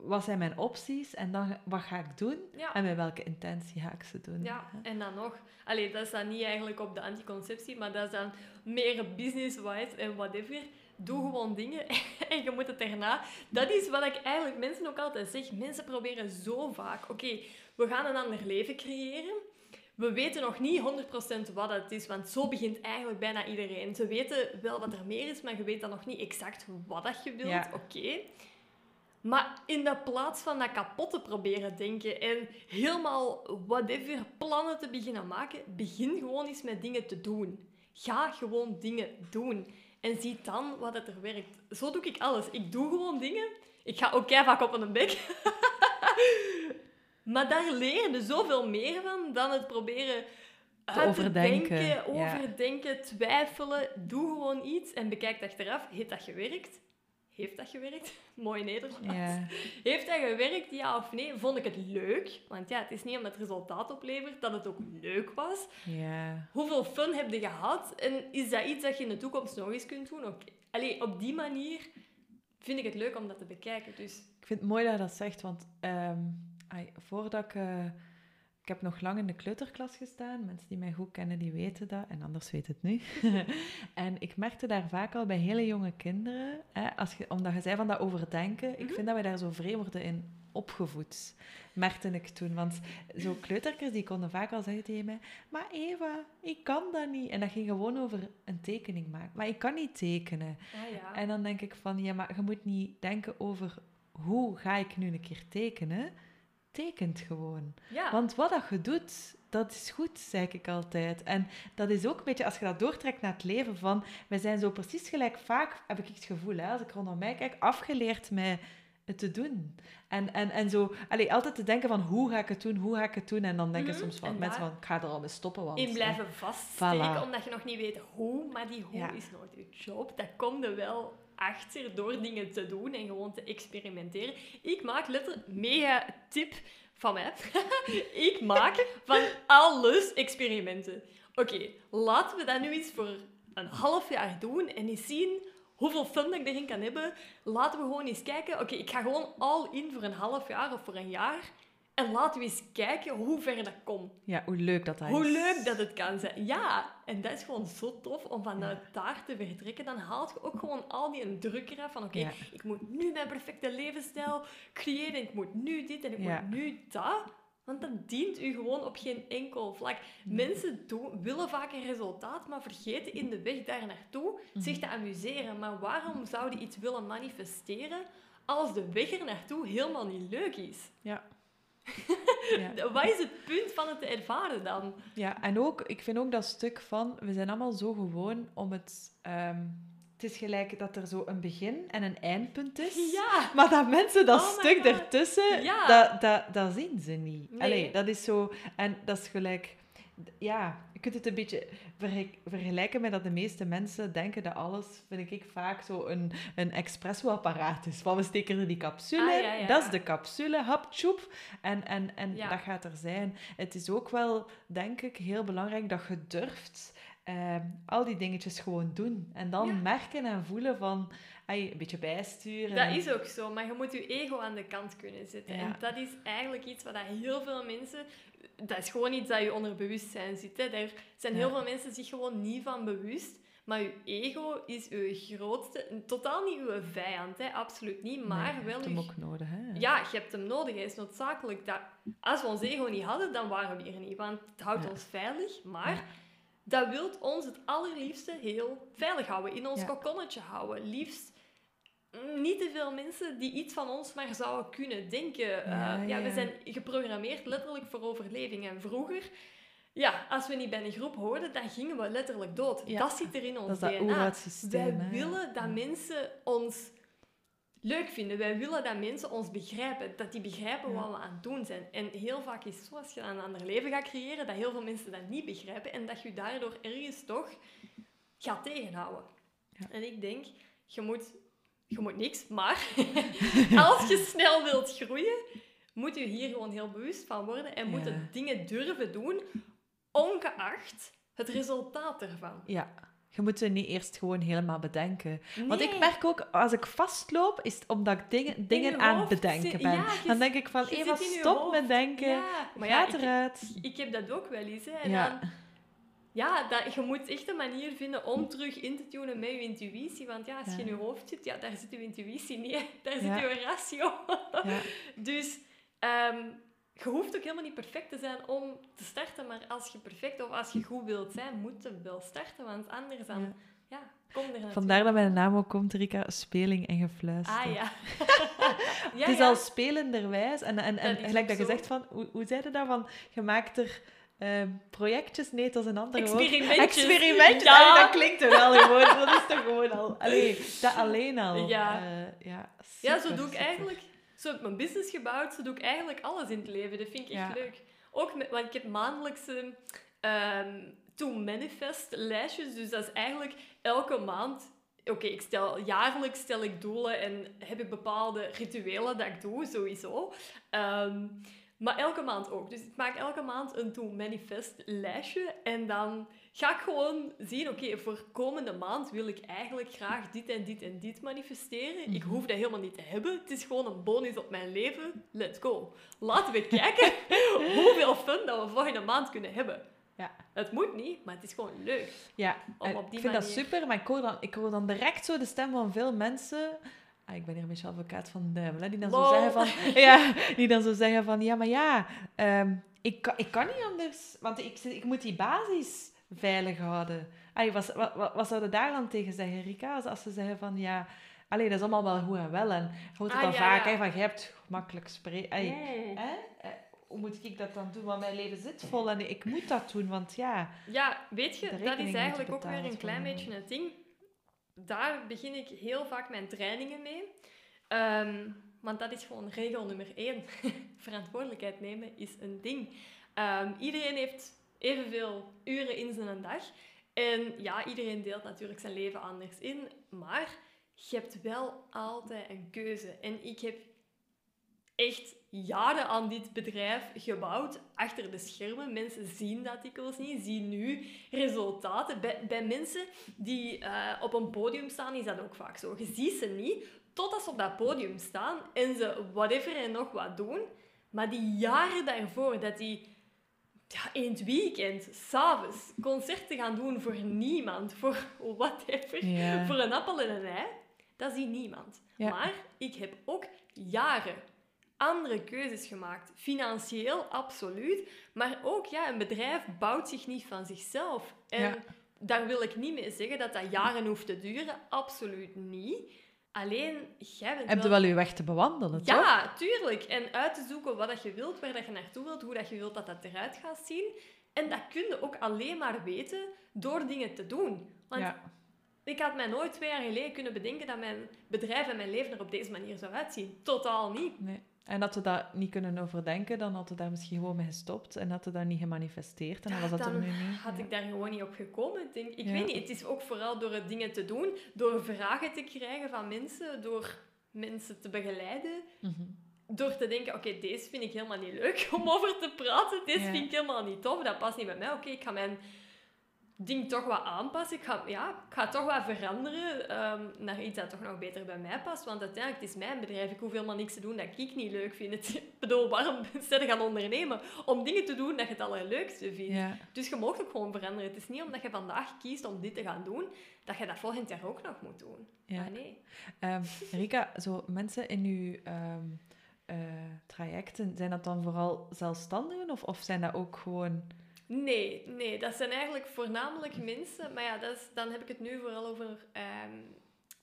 wat zijn mijn opties? En dan, wat ga ik doen? Ja. En met welke intentie ga ik ze doen? Ja, hè? en dan nog, allee, dat is dan niet eigenlijk op de anticonceptie, maar dat is dan meer business-wise en whatever. Doe gewoon dingen en je moet het daarna. Dat is wat ik eigenlijk mensen ook altijd zeg. Mensen proberen zo vaak. Oké, we gaan een ander leven creëren. We weten nog niet 100% wat het is, want zo begint eigenlijk bijna iedereen. Ze weten wel wat er meer is, maar je weet dan nog niet exact wat dat je wilt. Ja. Oké. Maar in de plaats van dat kapot te proberen denken en helemaal whatever plannen te beginnen maken, begin gewoon eens met dingen te doen. Ga gewoon dingen doen. En zie dan wat het er werkt. Zo doe ik alles. Ik doe gewoon dingen. Ik ga ook vaak op een bek. maar daar leer je zoveel meer van dan het proberen uit te overdenken, denken, ja. overdenken, twijfelen. Doe gewoon iets en bekijk achteraf. Heeft dat gewerkt? Heeft dat gewerkt? Mooi Nederlands. Ja. Heeft dat gewerkt, ja of nee? Vond ik het leuk? Want ja, het is niet omdat het resultaat oplevert dat het ook leuk was. ja. Hoeveel fun heb je gehad? En is dat iets dat je in de toekomst nog eens kunt doen? Allee, op die manier vind ik het leuk om dat te bekijken. Dus Ik vind het mooi dat je dat zegt, want ehm, ai, voordat ik... eh, ik heb nog lang in de kleuterklas gestaan. Mensen die mij goed kennen, die weten dat. En anders weet het nu. en ik merkte daar vaak al bij hele jonge kinderen... Hè, als je, omdat je zei van dat overdenken... Ik Mhm. vind dat we daar zo vreemd worden in opgevoed. Merkte ik toen. Want zo kleuterkers, die konden vaak al zeggen tegen mij... Maar Eva, ik kan dat niet. En dat ging gewoon over een tekening maken. Maar ik kan niet tekenen. Ah ja. En dan denk ik van, ja, maar je moet niet denken over hoe ga ik nu een keer tekenen. Tekent gewoon. ja. Want wat dat je doet, dat is goed, zeg ik altijd. En dat is ook een beetje, als je dat doortrekt naar het leven, van, wij zijn zo precies gelijk, vaak heb ik het gevoel, hè, als ik rondom mij kijk, afgeleerd met het te doen. En, en, en zo, allee, altijd te denken van, hoe ga ik het doen, hoe ga ik het doen? En dan denken Mhm, soms van, en mensen van, ik ga er al mee stoppen, want... in blijven vaststeken, voilà. omdat je nog niet weet hoe. Maar die hoe Ja. is nooit je job. Dat komt er wel achter door dingen te doen en gewoon te experimenteren. Ik maak letterlijk, mega tip van mij. ik maak van alles experimenten. Oké, laten we dat nu eens voor een half jaar doen en eens zien hoeveel fun ik erin kan hebben. Laten we gewoon eens kijken. Oké, ik ga gewoon all in voor een half jaar of voor een jaar. En laten we eens kijken hoe ver dat komt. Ja, hoe leuk dat dat Hoe is. leuk dat het kan zijn. Ja, en dat is gewoon zo tof om vanuit Ja. daar te vertrekken. Dan haalt je ook gewoon al die druk eraf van oké, Ja. ik moet nu mijn perfecte levensstijl creëren. Ik moet nu dit en ik Ja. moet nu dat. Want dan dient u gewoon op geen enkel vlak. Mensen doen, willen vaak een resultaat, maar vergeten in de weg daar naartoe zich te amuseren. Maar waarom zouden iets willen manifesteren als de weg er naartoe helemaal niet leuk is? Ja. ja. Wat is het punt van het te ervaren dan? Ja, en ook, ik vind ook dat stuk van, we zijn allemaal zo gewoon om het... ehm, het is gelijk dat er zo een begin en een eindpunt is. Ja! Maar dat mensen dat Oh stuk ertussen, Ja. dat, dat, dat zien ze niet. Nee. Allee, dat is zo... En dat is gelijk... Ja, kunt het een beetje verge- vergelijken met dat de meeste mensen denken dat alles, vind ik vaak, zo een, een espresso-apparaat is. Van, we steken er die capsule Ah, in, ja, ja. dat is de capsule, hap, tjoep, en, en, en Ja. dat gaat er zijn. Het is ook wel, denk ik, heel belangrijk dat je durft ehm, al die dingetjes gewoon doen. En dan merken en voelen van, ai, een beetje bijsturen. Dat is ook zo, maar je moet je ego aan de kant kunnen zetten. Ja. En dat is eigenlijk iets wat dat heel veel mensen... Dat is gewoon iets dat je onder bewustzijn zit. Hè. Daar zijn heel Ja. veel mensen zich gewoon niet van bewust. Maar je ego is je grootste... Totaal niet je vijand, hè. absoluut niet. Maar Nee, je wel hebt hem ook nodig, hè? Ja, je hebt hem nodig. Hij is noodzakelijk. Dat... Als we ons ego niet hadden, dan waren we hier niet. Want het houdt Ja. ons veilig. Maar Ja. dat wil ons het allerliefste heel veilig houden. In ons Ja. kokonnetje houden. Liefst niet te veel mensen die iets van ons maar zouden kunnen denken. Ja, Eh, ja, we zijn geprogrammeerd letterlijk voor overleving. En vroeger, ja, als we niet bij een groep hoorden, dan gingen we letterlijk dood. Ja. Dat zit er in ons Dat is dat DNA. oerwoudsysteem, Wij hè. willen dat mensen ons leuk vinden. Wij willen dat mensen ons begrijpen. Dat die begrijpen wat we aan het doen zijn. En heel vaak is het zo, als je een ander leven gaat creëren, dat heel veel mensen dat niet begrijpen. En dat je daardoor ergens toch gaat tegenhouden. En ik denk, je moet, je moet niks, maar als je snel wilt groeien, moet je hier gewoon heel bewust van worden. En moet Ja. dingen durven doen, ongeacht het resultaat ervan. Ja. Je moet ze niet eerst gewoon helemaal bedenken. Want ik merk ook, als ik vastloop, is het omdat ik dingen, dingen aan het bedenken ben. ja, je dan denk ik van, Eva, je stop met denken. Ja, maar ja, Gaat ik, eruit. ik heb dat ook wel eens. Hè. En Ja. dan, ja, dat, je moet echt een manier vinden om terug in te tunen met je intuïtie. Want ja, als je in je hoofd zit, ja, daar zit je intuïtie niet. hè. Daar zit je ratio. Ja. Dus ehm, je hoeft ook helemaal niet perfect te zijn om te starten. Maar als je perfect of als je goed wilt zijn, moet je wel starten. Want anders dan, Ja. kom er. Vandaar dat mijn naam ook komt, Rika, speling en gefluister. Ah ja. ja het is ja. al spelenderwijs. En, en, en gelijk dat je zegt van, hoe, hoe zei je dat? Van, je maakt er ehm, projectjes, nee, dat is een andere woord. Experimentjes. Experimentjes, Ja. Allee, dat klinkt toch wel gewoon. Dat is toch gewoon al... Allee, dat alleen al. Ja. Eh, ja, Ja, zo doe ik super. eigenlijk... Zo heb ik mijn business gebouwd, zo doe ik eigenlijk alles in het leven. Dat vind ik echt Ja. leuk. Ook met, want ik heb maandelijkse ehm to manifest lijstjes. Dus dat is eigenlijk elke maand... Oké, ik stel jaarlijks stel ik doelen en heb ik bepaalde rituelen dat ik doe, sowieso. Ehm, maar elke maand ook. Dus ik maak elke maand een to manifest lijstje en dan ga ik gewoon zien, oké, voor komende maand wil ik eigenlijk graag dit en dit en dit manifesteren. Ik Mhm. hoef dat helemaal niet te hebben. Het is gewoon een bonus op mijn leven. Let's go. Laten we kijken hoeveel fun dat we volgende maand kunnen hebben. Ja. Het moet niet, maar het is gewoon leuk. Ja, Om en op die ik vind dat super, maar ik hoor, dan, ik hoor dan direct zo de stem van veel mensen. Ah, ik ben hier een beetje advocaat van de duivel, hè, die dan zo zeggen van... Ja, die dan zo zeggen van, ja, maar ja, ehm, ik, kan, ik kan niet anders, want ik, ik moet die basis veilig houden. Ay, wat, wat, wat, wat zou je daar dan tegen zeggen, Rika? Als, als ze zeggen van, ja, allee, dat is allemaal wel goed en wel. En je hoort het Ah, dan ja, vaak, ja. hè, van, je hebt makkelijk spreken. Hè? Eh, Hoe moet ik dat dan doen? Want mijn leven zit vol en ik moet dat doen, want ja... Ja, weet je, dat is eigenlijk ook weer een klein beetje het ding. Daar begin ik heel vaak mijn trainingen mee. Ehm, want dat is gewoon regel nummer één. Verantwoordelijkheid nemen is een ding. Ehm, iedereen heeft evenveel uren in zijn dag. En ja, iedereen deelt natuurlijk zijn leven anders in. Maar je hebt wel altijd een keuze. En ik heb echt jaren aan dit bedrijf gebouwd, achter de schermen. Mensen zien dat dikwijls niet, zien nu resultaten. Bij, bij mensen die eh, op een podium staan, is dat ook vaak zo. Je ziet ze niet, totdat ze op dat podium staan en ze whatever en nog wat doen. Maar die jaren daarvoor, dat die ja, in het weekend, s'avonds, concerten gaan doen voor niemand, voor whatever, voor een appel en een ei, dat ziet niemand. Maar ik heb ook jaren andere keuzes gemaakt. Financieel, absoluut. Maar ook, ja, een bedrijf bouwt zich niet van zichzelf. En Ja. daar wil ik niet mee zeggen dat dat jaren hoeft te duren. Absoluut niet. Alleen, jij bent Heb je wel je weg te bewandelen, toch? ja, tuurlijk. En uit te zoeken wat dat je wilt, waar dat je naartoe wilt, hoe dat je wilt dat dat eruit gaat zien. En dat kun je ook alleen maar weten door dingen te doen. Want Ja. ik had mij nooit twee jaar geleden kunnen bedenken dat mijn bedrijf en mijn leven er op deze manier zou uitzien. Totaal niet. Nee. En dat we dat niet kunnen overdenken, dan had we daar misschien gewoon mee gestopt en had we dat niet gemanifesteerd en dan was dat er nu niet. had Ja. ik daar gewoon niet op gekomen. Denk, ik Ja. weet niet, het is ook vooral door het dingen te doen, door vragen te krijgen van mensen, door mensen te begeleiden. Mhm. door te denken, oké, deze vind ik helemaal niet leuk om over te praten. Deze Ja. vind ik helemaal niet tof. Dat past niet bij mij. Oké, ik ga mijn ding toch wat aanpassen. Ik ga, ja, ik ga toch wat veranderen ehm, naar iets dat toch nog beter bij mij past. Want uiteindelijk, het is mijn bedrijf. Ik hoef helemaal niks te doen dat ik niet leuk vind. Het, ik bedoel, waarom ben je gaan ondernemen? Om dingen te doen dat je het allerleukste vindt. Ja. Dus je mag ook gewoon veranderen. Het is niet omdat je vandaag kiest om dit te gaan doen, dat je dat volgend jaar ook nog moet doen. Ja. Ah, nee. Ehm, Rika, zo mensen in uw ehm, eh, trajecten, zijn dat dan vooral zelfstandigen of, of zijn dat ook gewoon... Nee, nee, dat zijn eigenlijk voornamelijk mensen. Maar ja, dat is, dan heb ik het nu vooral over ehm,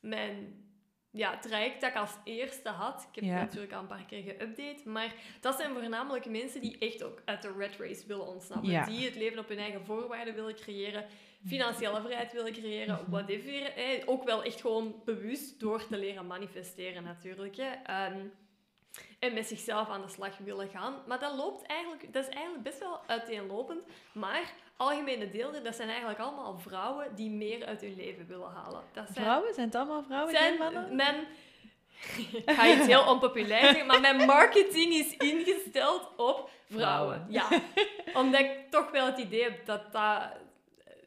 mijn ja, traject dat ik als eerste had. Ik heb Ja. het natuurlijk al een paar keer geüpdate. Maar dat zijn voornamelijk mensen die echt ook uit de red race willen ontsnappen. Ja. Die het leven op hun eigen voorwaarden willen creëren. Financiële vrijheid willen creëren. Mhm. Whatever. Eh, ook wel echt gewoon bewust door te leren manifesteren natuurlijk. Hè. Ehm, en met zichzelf aan de slag willen gaan. Maar dat loopt eigenlijk, dat is eigenlijk best wel uiteenlopend. Maar algemene delen, dat zijn eigenlijk allemaal vrouwen die meer uit hun leven willen halen. Dat zijn, Vrouwen? Zijn het allemaal vrouwen? zijn mannen? mijn... Ik ga iets heel onpopulair zeggen, maar mijn marketing is ingesteld op vrouwen. Vrouwen. Ja, omdat ik toch wel het idee heb dat dat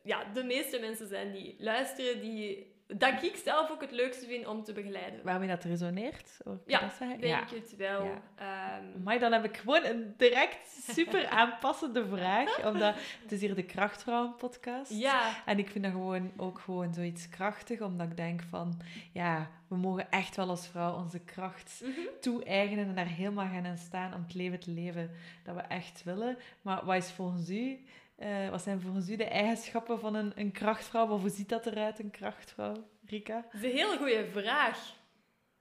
ja, de meeste mensen zijn die luisteren, die, dat ik zelf ook het leukste vind om te begeleiden. Waarmee dat resoneert? Ja, dat zeggen? Denk het wel. Ja. Ehm, Maar dan heb ik gewoon een direct super aanpassende vraag. Omdat het is hier de Krachtvrouwen podcast. ja, En ik vind dat gewoon ook gewoon zoiets krachtig. Omdat ik denk van, ja, we mogen echt wel als vrouw onze kracht mhm. toe-eigenen en daar helemaal gaan in staan om het leven te leven dat we echt willen. Maar wat is volgens u, eh, wat zijn volgens u de eigenschappen van een, een krachtvrouw? Of hoe ziet dat eruit, een krachtvrouw, Rika? Dat is een hele goede vraag.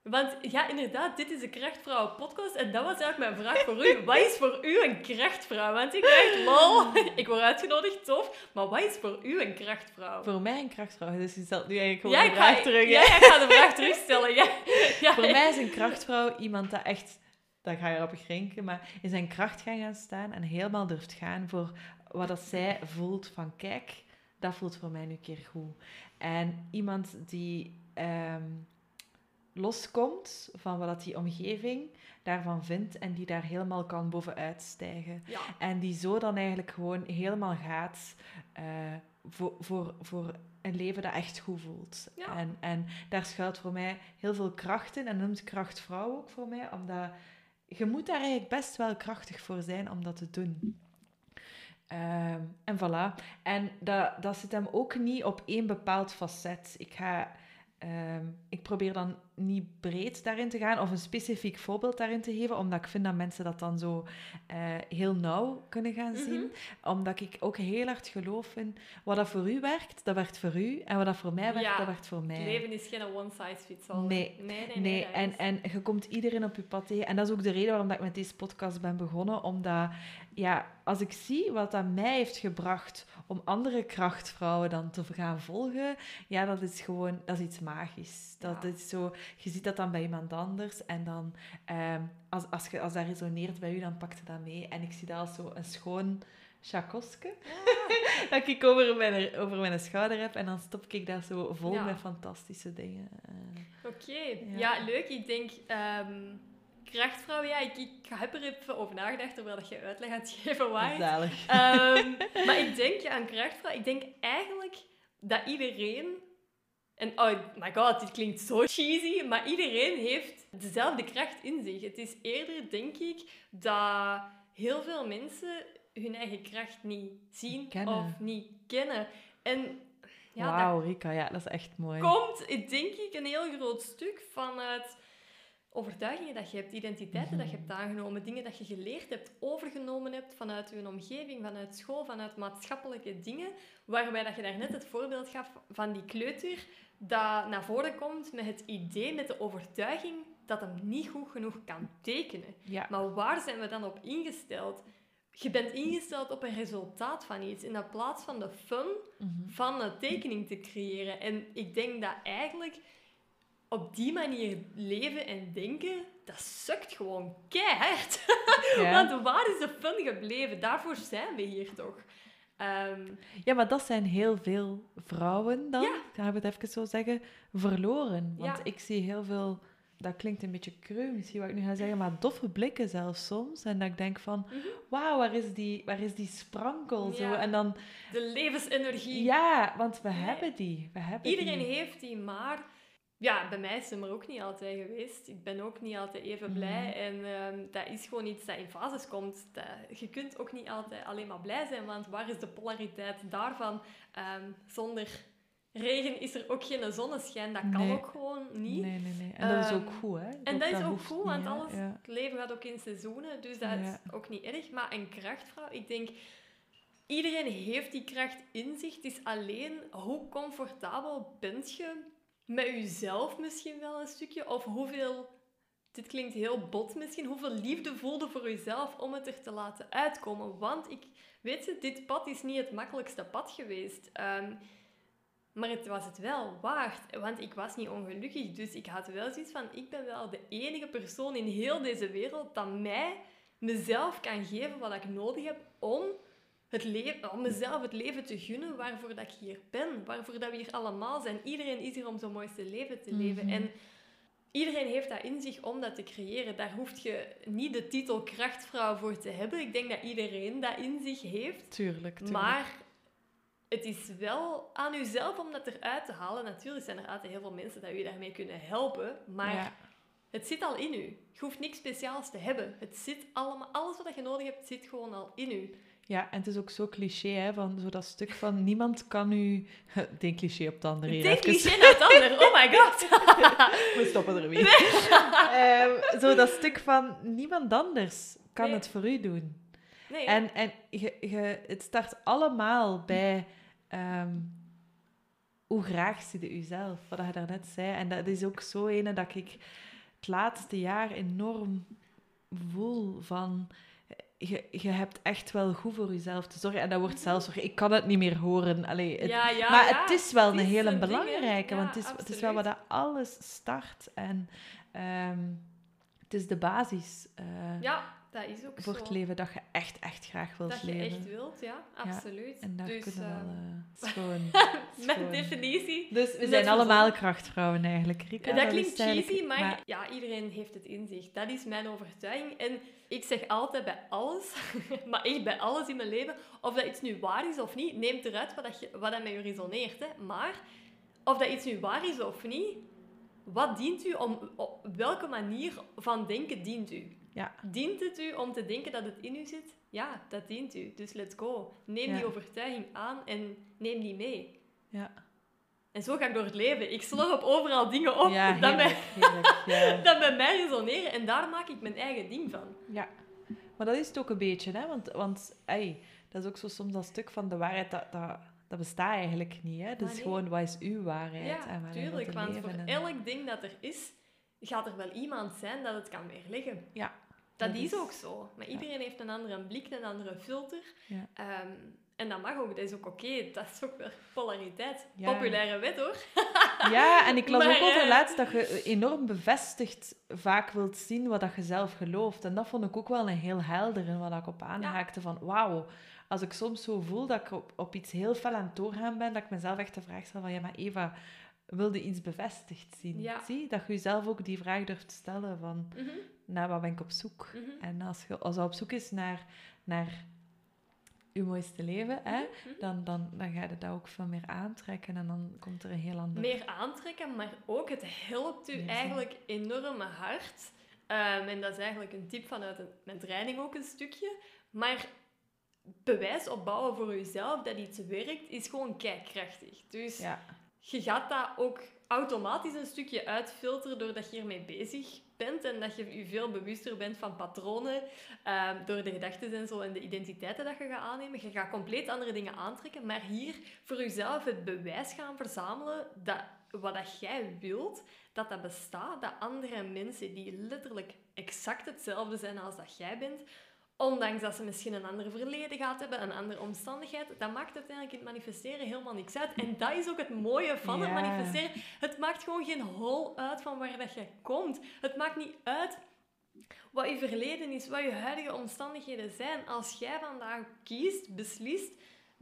Want ja, inderdaad, dit is de Krachtvrouw podcast. En dat was eigenlijk mijn vraag voor u. Wat is voor u een krachtvrouw? Want ik dacht, lol, ik word uitgenodigd, tof. Maar wat is voor u een krachtvrouw? Voor mij een krachtvrouw, dus je stelt nu eigenlijk gewoon Ja, de vraag ga, terug. hè? ja, ik ga de vraag terugstellen. Ja. Ja. Voor mij is een krachtvrouw iemand dat echt, dat ga je erop grinken, maar in zijn kracht gaan gaan staan en helemaal durft gaan voor wat dat zij voelt van kijk, dat voelt voor mij nu een keer goed. En iemand die ehm, loskomt van wat dat die omgeving daarvan vindt en die daar helemaal kan bovenuit stijgen. Ja. En die zo dan eigenlijk gewoon helemaal gaat eh, voor, voor, voor een leven dat echt goed voelt. Ja. En, en daar schuilt voor mij heel veel kracht in. En noemt krachtvrouw ook voor mij, omdat je moet daar eigenlijk best wel krachtig voor zijn om dat te doen. Ehm, en voilà. En dat, dat zit hem ook niet op één bepaald facet. Ik ga... ehm, ik probeer dan niet breed daarin te gaan of een specifiek voorbeeld daarin te geven, omdat ik vind dat mensen dat dan zo eh, heel nauw kunnen gaan Mhm. zien. Omdat ik ook heel hard geloof in wat dat voor u werkt, dat werkt voor u. En wat dat voor mij werkt, Ja, dat werkt voor mij. Het leven is geen one size fits all. Nee. nee, nee. nee, Nee, dat en, en je komt iedereen op je pad tegen. En dat is ook de reden waarom dat ik met deze podcast ben begonnen. Omdat, ja, als ik zie wat dat mij heeft gebracht om andere krachtvrouwen dan te gaan volgen, ja, dat is gewoon, dat is iets magisch. Dat Ja. is zo, je ziet dat dan bij iemand anders en dan, ehm, als, als, je, als dat resoneert bij u, dan pakt je dat mee. En ik zie dat als zo een schoon chakoske dat ik over mijn, over mijn schouder heb en dan stop ik daar zo vol Ja. met fantastische dingen. eh. Oké, Ja. ja. leuk. Ik denk, ehm, krachtvrouw, ja, ik, ik heb er even over nagedacht terwijl dat je uitleg aan het geven was. Ehm, maar ik denk aan krachtvrouw, ik denk eigenlijk dat iedereen, en oh my god, dit klinkt zo cheesy, maar iedereen heeft dezelfde kracht in zich. Het is eerder, denk ik, dat heel veel mensen hun eigen kracht niet zien Kennen. of niet kennen. En ja, Wauw, Rika, ja, dat is echt mooi. komt, denk ik, een heel groot stuk vanuit overtuigingen dat je hebt, identiteiten dat je hebt aangenomen, dingen dat je geleerd hebt, overgenomen hebt vanuit je omgeving, vanuit school, vanuit maatschappelijke dingen, waarbij dat je daar net het voorbeeld gaf van die kleuter dat naar voren komt met het idee, met de overtuiging dat hem niet goed genoeg kan tekenen. Ja, Maar waar zijn we dan op ingesteld? Je bent ingesteld op een resultaat van iets, in plaats van de fun mhm. van een tekening te creëren. En ik denk dat eigenlijk op die manier leven en denken, dat sukt gewoon keihard. ja. Want waar is de fun gebleven? Daarvoor zijn we hier toch? Ehm, ja, maar dat zijn heel veel vrouwen dan, Ja. gaan we het even zo zeggen, verloren. Want Ja. ik zie heel veel, dat klinkt een beetje cru misschien wat ik nu ga zeggen, maar doffe blikken zelfs soms. En dat ik denk van, Mhm. wauw, waar is die, waar is die sprankel? Zo. En dan, de levensenergie. ja, want we Nee. hebben die. We hebben Iedereen die. heeft die, maar ja, bij mij is hem er ook niet altijd geweest. Ik ben ook niet altijd even Mhm. blij. En ehm, dat is gewoon iets dat in fases komt. Dat, je kunt ook niet altijd alleen maar blij zijn, want waar is de polariteit daarvan? Ehm, zonder regen is er ook geen zonneschijn. Dat kan Nee. ook gewoon niet. Nee, nee, nee. En dat is ook Ehm, goed, hè? En dat is ook goed, want alles, Ja. het leven gaat ook in seizoenen, dus dat Ja. is ook niet erg. Maar een krachtvrouw, ik denk, iedereen heeft die kracht in zich. Het is alleen hoe comfortabel bent je met jezelf misschien wel een stukje, of hoeveel, dit klinkt heel bot misschien, hoeveel liefde voelde voor jezelf om het er te laten uitkomen. Want ik, weet je, dit pad is niet het makkelijkste pad geweest. Ehm, maar het was het wel waard, want ik was niet ongelukkig. Dus ik had wel zoiets van, ik ben wel de enige persoon in heel deze wereld dat mij, mezelf kan geven wat ik nodig heb om, het leven, om mezelf het leven te gunnen waarvoor dat ik hier ben. Waarvoor dat we hier allemaal zijn. Iedereen is hier om zijn mooiste leven te leven. Mhm. En iedereen heeft dat in zich om dat te creëren. Daar hoef je niet de titel krachtvrouw voor te hebben. Ik denk dat iedereen dat in zich heeft. Tuurlijk, tuurlijk. Maar het is wel aan uzelf om dat eruit te halen. Natuurlijk zijn er altijd heel veel mensen dat u daarmee kunnen helpen. Maar Ja. het zit al in u. Je hoeft niks speciaals te hebben. Het zit allemaal, alles wat je nodig hebt, zit gewoon al in u. Ja, en het is ook zo cliché, hè, van zo dat stuk van niemand kan u... Een cliché op het andere. Denk cliché naar het ander. Oh my god. We stoppen er weer. Ehm, zo dat stuk van niemand anders kan Nee. het voor u doen. Nee, En, en je, je, het start allemaal bij ehm, hoe graag zie je jezelf, wat je daarnet zei. En dat is ook zo ene dat ik het laatste jaar enorm voel van... Je, je hebt echt wel goed voor jezelf te zorgen. En dat wordt zelfs... Ik kan het niet meer horen. Allee, het, ja, ja, maar ja. het is wel het een is hele een belangrijke, want het is, het is wel waar absoluut. dat alles start. En ehm, het is de basis eh, Ja, dat is ook voor zo. het leven dat je echt, echt graag wilt Dat je leven. echt wilt, ja, absoluut. En daar dus, kunnen we ehm, wel eh, schoon gewoon. definitie. Dus we zijn allemaal krachtvrouwen eigenlijk, Rika. dat klinkt cheesy, maar, ja, iedereen heeft het in zich. Dat is mijn overtuiging. En ik zeg altijd bij alles, maar echt bij alles in mijn leven, of dat iets nu waar is of niet, neemt eruit wat, dat je, wat dat met je resoneert. Hè. Maar of dat iets nu waar is of niet, wat dient u om, op welke manier van denken dient u? Ja. Dient het u om te denken dat het in u zit? Ja, dat dient u. Dus let's go. Neem Ja. die overtuiging aan en neem die mee. Ja, En zo ga ik door het leven. Ik slorp overal dingen op ja dat, ja. dat bij mij resoneren. En daar maak ik mijn eigen ding van. Ja, maar dat is het ook een beetje, hè? Want, want ey, dat is ook zo soms dat stuk van de waarheid, dat, dat, dat bestaat eigenlijk niet. Hè? Maar Dus nee. gewoon, wat is uw waarheid? Ja, en tuurlijk. Want voor en- elk ding dat er is, gaat er wel iemand zijn dat het kan weerleggen. Ja. Dat is ook zo. Maar iedereen heeft een andere blik, een andere filter. Ehm, en dat mag ook, dat is ook oké. Dat is ook weer polariteit. Ja. Populaire wet hoor. Ja, en ik las Maar, ook over eh, laatst dat je enorm bevestigd vaak wilt zien wat dat je zelf gelooft. En dat vond ik ook wel een heel helder en wat ik op aanhaakte van wauw. Als ik soms zo voel dat ik op, op iets heel fel aan het doorgaan ben, dat ik mezelf echt de vraag stel van ja, maar Eva, wilde iets bevestigd zien? Ja. Zie, dat je jezelf ook die vraag durft te stellen van Mhm, naar wat ben ik op zoek? mhm, En als je als je op zoek is naar, naar je mooiste leven, hè, mhm. dan, dan, dan ga je dat ook veel meer aantrekken en dan komt er een heel ander... Meer aantrekken, maar ook het helpt u eigenlijk enorm hard. Ehm, en dat is eigenlijk een tip vanuit een, mijn training ook een stukje. Maar bewijs opbouwen voor jezelf dat iets werkt, is gewoon kijkkrachtig. Dus Ja, je gaat dat ook automatisch een stukje uitfilteren doordat je ermee bezig bent en dat je je veel bewuster bent van patronen ehm, door de gedachten en zo en de identiteiten dat je gaat aannemen. Je gaat compleet andere dingen aantrekken, maar hier voor jezelf het bewijs gaan verzamelen dat wat dat jij wilt, dat dat bestaat, dat andere mensen die letterlijk exact hetzelfde zijn als dat jij bent, Ondanks dat ze misschien een ander verleden gehad hebben, een andere omstandigheid, dat maakt uiteindelijk in het manifesteren helemaal niks uit. En dat is ook het mooie van het manifesteren. Het maakt gewoon geen hol uit van waar dat je komt. Het maakt niet uit wat je verleden is, wat je huidige omstandigheden zijn. Als jij vandaag kiest, beslist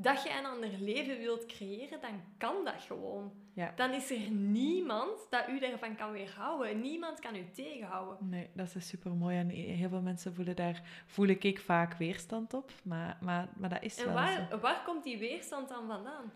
dat je een ander leven wilt creëren, dan kan dat gewoon. Ja. Dan is er niemand dat u daarvan kan weerhouden. Niemand kan u tegenhouden. nee, dat is super mooi. En heel veel mensen voelen daar, voel ik, ik vaak weerstand op. Maar, maar, maar dat is En wel waar, zo. waar komt die weerstand dan vandaan?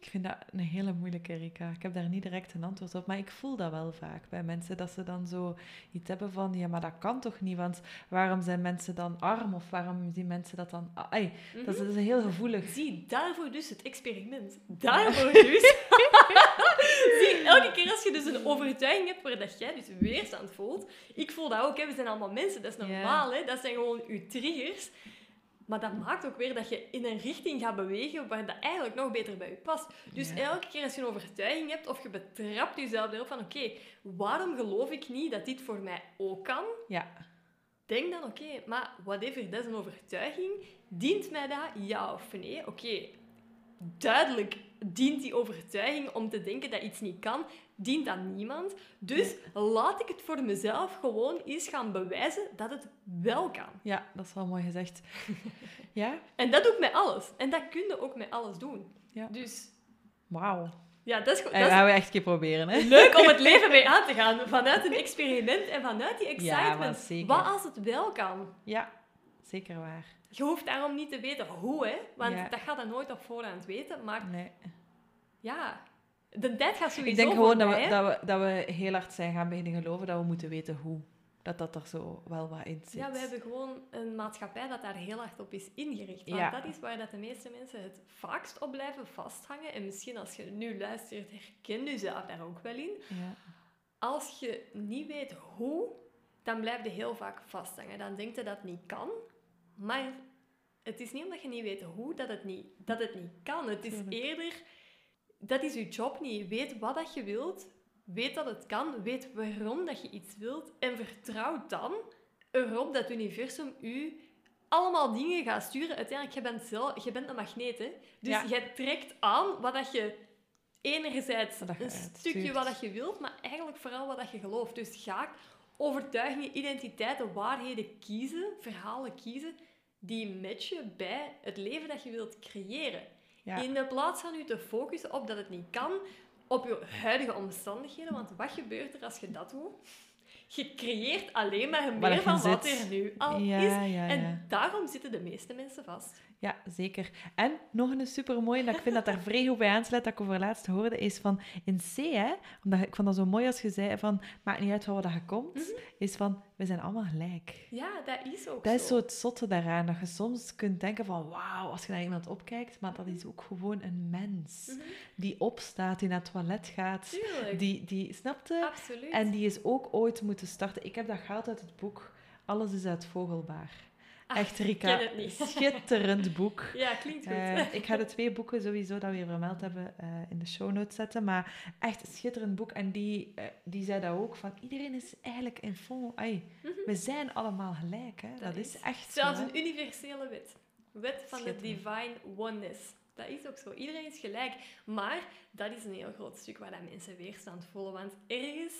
Ik vind dat een hele moeilijke, Rika. Ik heb daar niet direct een antwoord op. Maar ik voel dat wel vaak bij mensen. Dat ze dan zo iets hebben van... Ja, maar dat kan toch niet? Want waarom zijn mensen dan arm? Of waarom zien mensen dat dan... Dat, is, dat is heel gevoelig. Zie, daarvoor dus het experiment. Daarvoor dus. Zie, elke keer als je dus een overtuiging hebt waar dat jij dus weerstand voelt. Ik voel dat ook, hè. we zijn allemaal mensen, dat is normaal. Hè. Dat zijn gewoon je triggers. Maar dat maakt ook weer dat je in een richting gaat bewegen waar dat eigenlijk nog beter bij je past. Dus Ja. elke keer als je een overtuiging hebt of je betrapt jezelf erop van oké, waarom geloof ik niet dat dit voor mij ook kan? Ja, Denk dan, oké, maar whatever, dat is een overtuiging. Dient mij dat, ja of nee? Oké, duidelijk dient die overtuiging om te denken dat iets niet kan, dient aan niemand. Dus laat ik het voor mezelf gewoon eens gaan bewijzen dat het wel kan. ja, dat is wel mooi gezegd. Ja? En dat doe ik met alles. En dat kun je ook met alles doen. Ja. Dus Wauw. ja, dat is, go- Dat gaan we echt een keer proberen, hè? leuk om het leven mee aan te gaan. Vanuit een experiment en vanuit die Ja, excitement. zeker. Wat als het wel kan? Ja, zeker waar. Je hoeft daarom niet te weten hoe, hè? Want Ja. dat gaat je nooit op voorhand weten. Maar Nee. ja, de tijd gaat sowieso Ik denk gewoon dat we, dat, we, dat we heel hard zijn gaan beginnen geloven dat we moeten weten hoe. Dat dat er zo wel wat in zit. Ja, we hebben gewoon een maatschappij dat daar heel hard op is ingericht. Want Ja. dat is waar dat de meeste mensen het vaakst op blijven vasthangen. En misschien als je nu luistert, herken je jezelf daar ook wel in. Ja. Als je niet weet hoe, dan blijf je heel vaak vasthangen. Dan denk je dat het niet kan. Maar het is niet omdat je niet weet hoe dat het niet, dat het niet kan. Het is eerder, dat is je job niet. Weet wat dat je wilt. Weet dat het kan. Weet waarom dat je iets wilt. En vertrouw dan erop dat het universum u allemaal dingen gaat sturen. Uiteindelijk, je bent, zelf, je bent een magneet, hè. Dus Ja. jij trekt aan wat dat je enerzijds dat je een stukje wat dat je wilt, maar eigenlijk vooral wat dat je gelooft. Dus ga overtuigingen, identiteiten, waarheden kiezen, verhalen kiezen, die matchen bij het leven dat je wilt creëren. Ja. In de plaats van u te focussen op dat het niet kan, op je huidige omstandigheden. Want wat gebeurt er als je dat doet? Je creëert alleen maar meer van wat er nu al ja, is. ja. En daarom zitten de meeste mensen vast. Ja, zeker. En nog een supermooi, dat ik vind dat daar vrij goed bij aansluit, dat ik over laatst hoorde, is van in C, hè, omdat ik vond dat zo mooi als je zei van, maakt niet uit van wat je komt, Mhm. is van, we zijn allemaal gelijk. Ja, dat is ook Dat zo. is zo het zotte daaraan, dat je soms kunt denken van, wauw, als je naar iemand opkijkt, maar dat is ook gewoon een mens. Mhm. Die opstaat, die naar het toilet gaat, Tuurlijk. die, die, snapte? Absoluut. En die is ook ooit moeten starten. Ik heb dat gehaald uit het boek Alles is uit Vogelbaar. Ah, Echt, ik Rika, het niet. schitterend boek. Ja, klinkt goed. Eh, ik ga de twee boeken sowieso dat we hier vermeld hebben eh, in de show notes zetten. Maar echt een schitterend boek. En die, eh, die zei dat ook, van iedereen is eigenlijk in fond... Ai, Mhm. we zijn allemaal gelijk, hè. Dat, is, echt zo, Zelfs een universele wet. Wet van de divine oneness. Dat is ook zo. Iedereen is gelijk. Maar dat is een heel groot stuk waar dat mensen weerstand voelen. Want ergens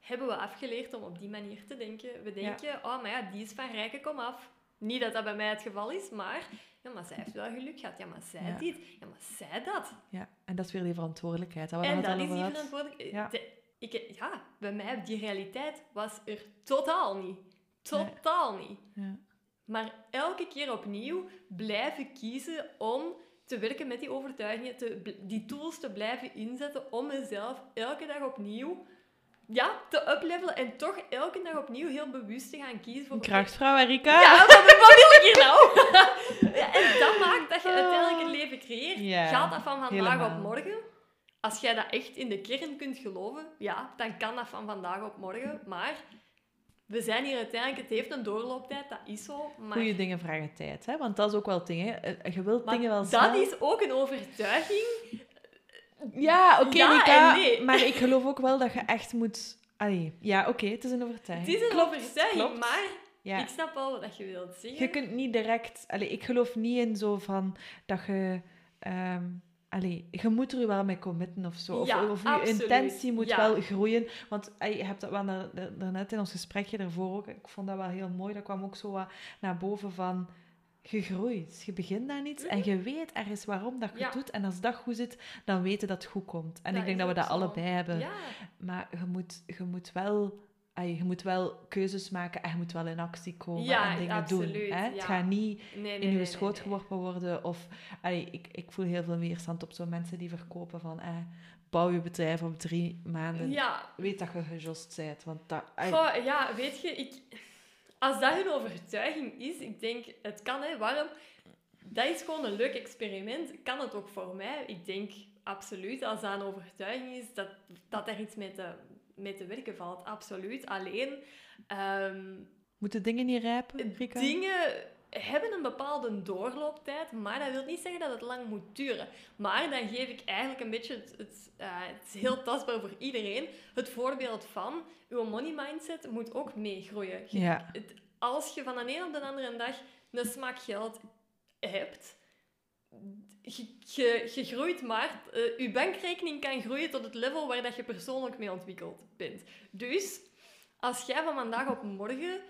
hebben we afgeleerd om op die manier te denken. We denken, oh, maar ja, die is van rijke, kom af. Niet dat dat bij mij het geval is, maar... Ja, maar zij heeft wel geluk gehad. Ja, maar zij Ja. dit. Ja, maar zij dat. Ja, en dat is weer die verantwoordelijkheid. hè, en dat is die hadden. verantwoordelijk... Ja. de- ik, ja, bij mij, die realiteit was er totaal niet. Totaal niet. Ja. Maar elke keer opnieuw blijven kiezen om te werken met die overtuigingen, te, die tools te blijven inzetten om mezelf elke dag opnieuw ja, te uplevelen en toch elke dag opnieuw heel bewust te gaan kiezen voor... Een krachtvrouw, Erika. Ja, wat, wil ik hier nou? ja, en dat maakt dat je uiteindelijk een leven creëert. Gaat dat van vandaag helemaal. op morgen? Als jij dat echt in de kern kunt geloven, ja, dan kan dat van vandaag op morgen. Maar we zijn hier uiteindelijk, het heeft een doorlooptijd, dat is zo. Maar, Goeie dingen vragen tijd, hè. Want dat is ook wel het ding, hè. Eh, Je wilt maar dingen wel dat snel... is ook een overtuiging. Ja, oké, Ja nee. Maar ik geloof ook wel dat je echt moet... Allee, ja, oké, het is een overtuiging. Het is een Klopt, overtuiging, klopt. maar Ja. ik snap wel wat je wilt zeggen. Je kunt niet direct... Allee, ik geloof niet in zo van dat je... ehm allee, je moet er wel mee committen of zo. Of, Ja, of je intentie moet Ja. wel groeien. Want allee, je hebt dat wel daar- daar- daarnet in ons gesprekje daarvoor ook... Ik vond dat wel heel mooi. Dat kwam ook zo wat naar boven van... Je groeit. Je begint aan iets en je weet ergens waarom dat je Ja. het doet. En als dat goed zit, dan weet je dat het goed komt. En Dat ik denk is dat we dat zo. allebei hebben. Ja, Maar je moet, je moet wel... je moet wel keuzes maken en je moet wel in actie komen Ja, en dingen absoluut, doen. Hè? Het gaat niet nee, nee, in je nee, schoot geworpen worden. Of, allee, ik, ik voel heel veel weerstand op zo mensen die verkopen van eh, bouw je bedrijf op drie maanden. Ja, Weet dat je gejost bent. Want dat, allee, Goh, ja, weet je, ik, als dat hun overtuiging is, ik denk, het kan, hè, waarom? Dat is gewoon een leuk experiment. Kan het ook voor mij? Ik denk absoluut, als dat een overtuiging is, dat, dat er iets mee te, mee te werken valt. Absoluut. Alleen, ehm, moeten dingen niet rijpen, Rika? dingen hebben een bepaalde doorlooptijd, maar dat wil niet zeggen dat het lang moet duren. Maar dan geef ik eigenlijk een beetje, het, het, eh, het is heel tastbaar voor iedereen, het voorbeeld van, uw money mindset moet ook meegroeien. Ja. als je van de een op de andere dag een smak geld hebt, je, je, je groeit maar, eh, je bankrekening kan groeien tot het level waar dat je persoonlijk mee ontwikkeld bent. Dus, als jij van vandaag op morgen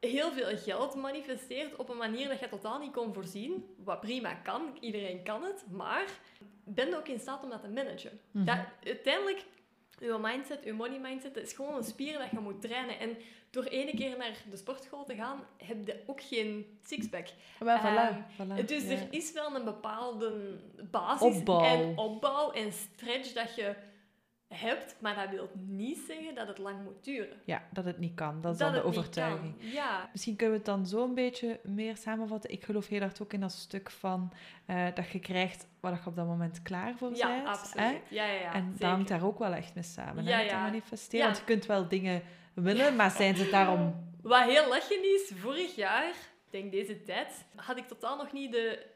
heel veel geld manifesteert op een manier dat je totaal niet kon voorzien, wat prima kan, iedereen kan het, maar ben je ook in staat om dat te managen. Mhm. dat, uiteindelijk, je mindset, je money mindset, dat is gewoon een spier dat je moet trainen. En door ene keer naar de sportschool te gaan, heb je ook geen sixpack. Wel, voilà, voilà, Dus ja. er is wel een bepaalde basis Opbouw. en opbouw en stretch dat je hebt, maar dat wil niet zeggen dat het lang moet duren. Ja, dat het niet kan. Dat is dat dan de overtuiging. Ja, Misschien kunnen we het dan zo een beetje meer samenvatten. Ik geloof heel hard ook in dat stuk van eh, dat je krijgt waar je op dat moment klaar voor ja bent. absoluut. Ja, ja, ja, en dat zeker. hangt daar ook wel echt mee samen, Ja, hè, te manifesteren. Want je kunt wel dingen willen, maar zijn ze daarom... Wat heel lachen is, vorig jaar, ik denk deze tijd, had ik totaal nog niet de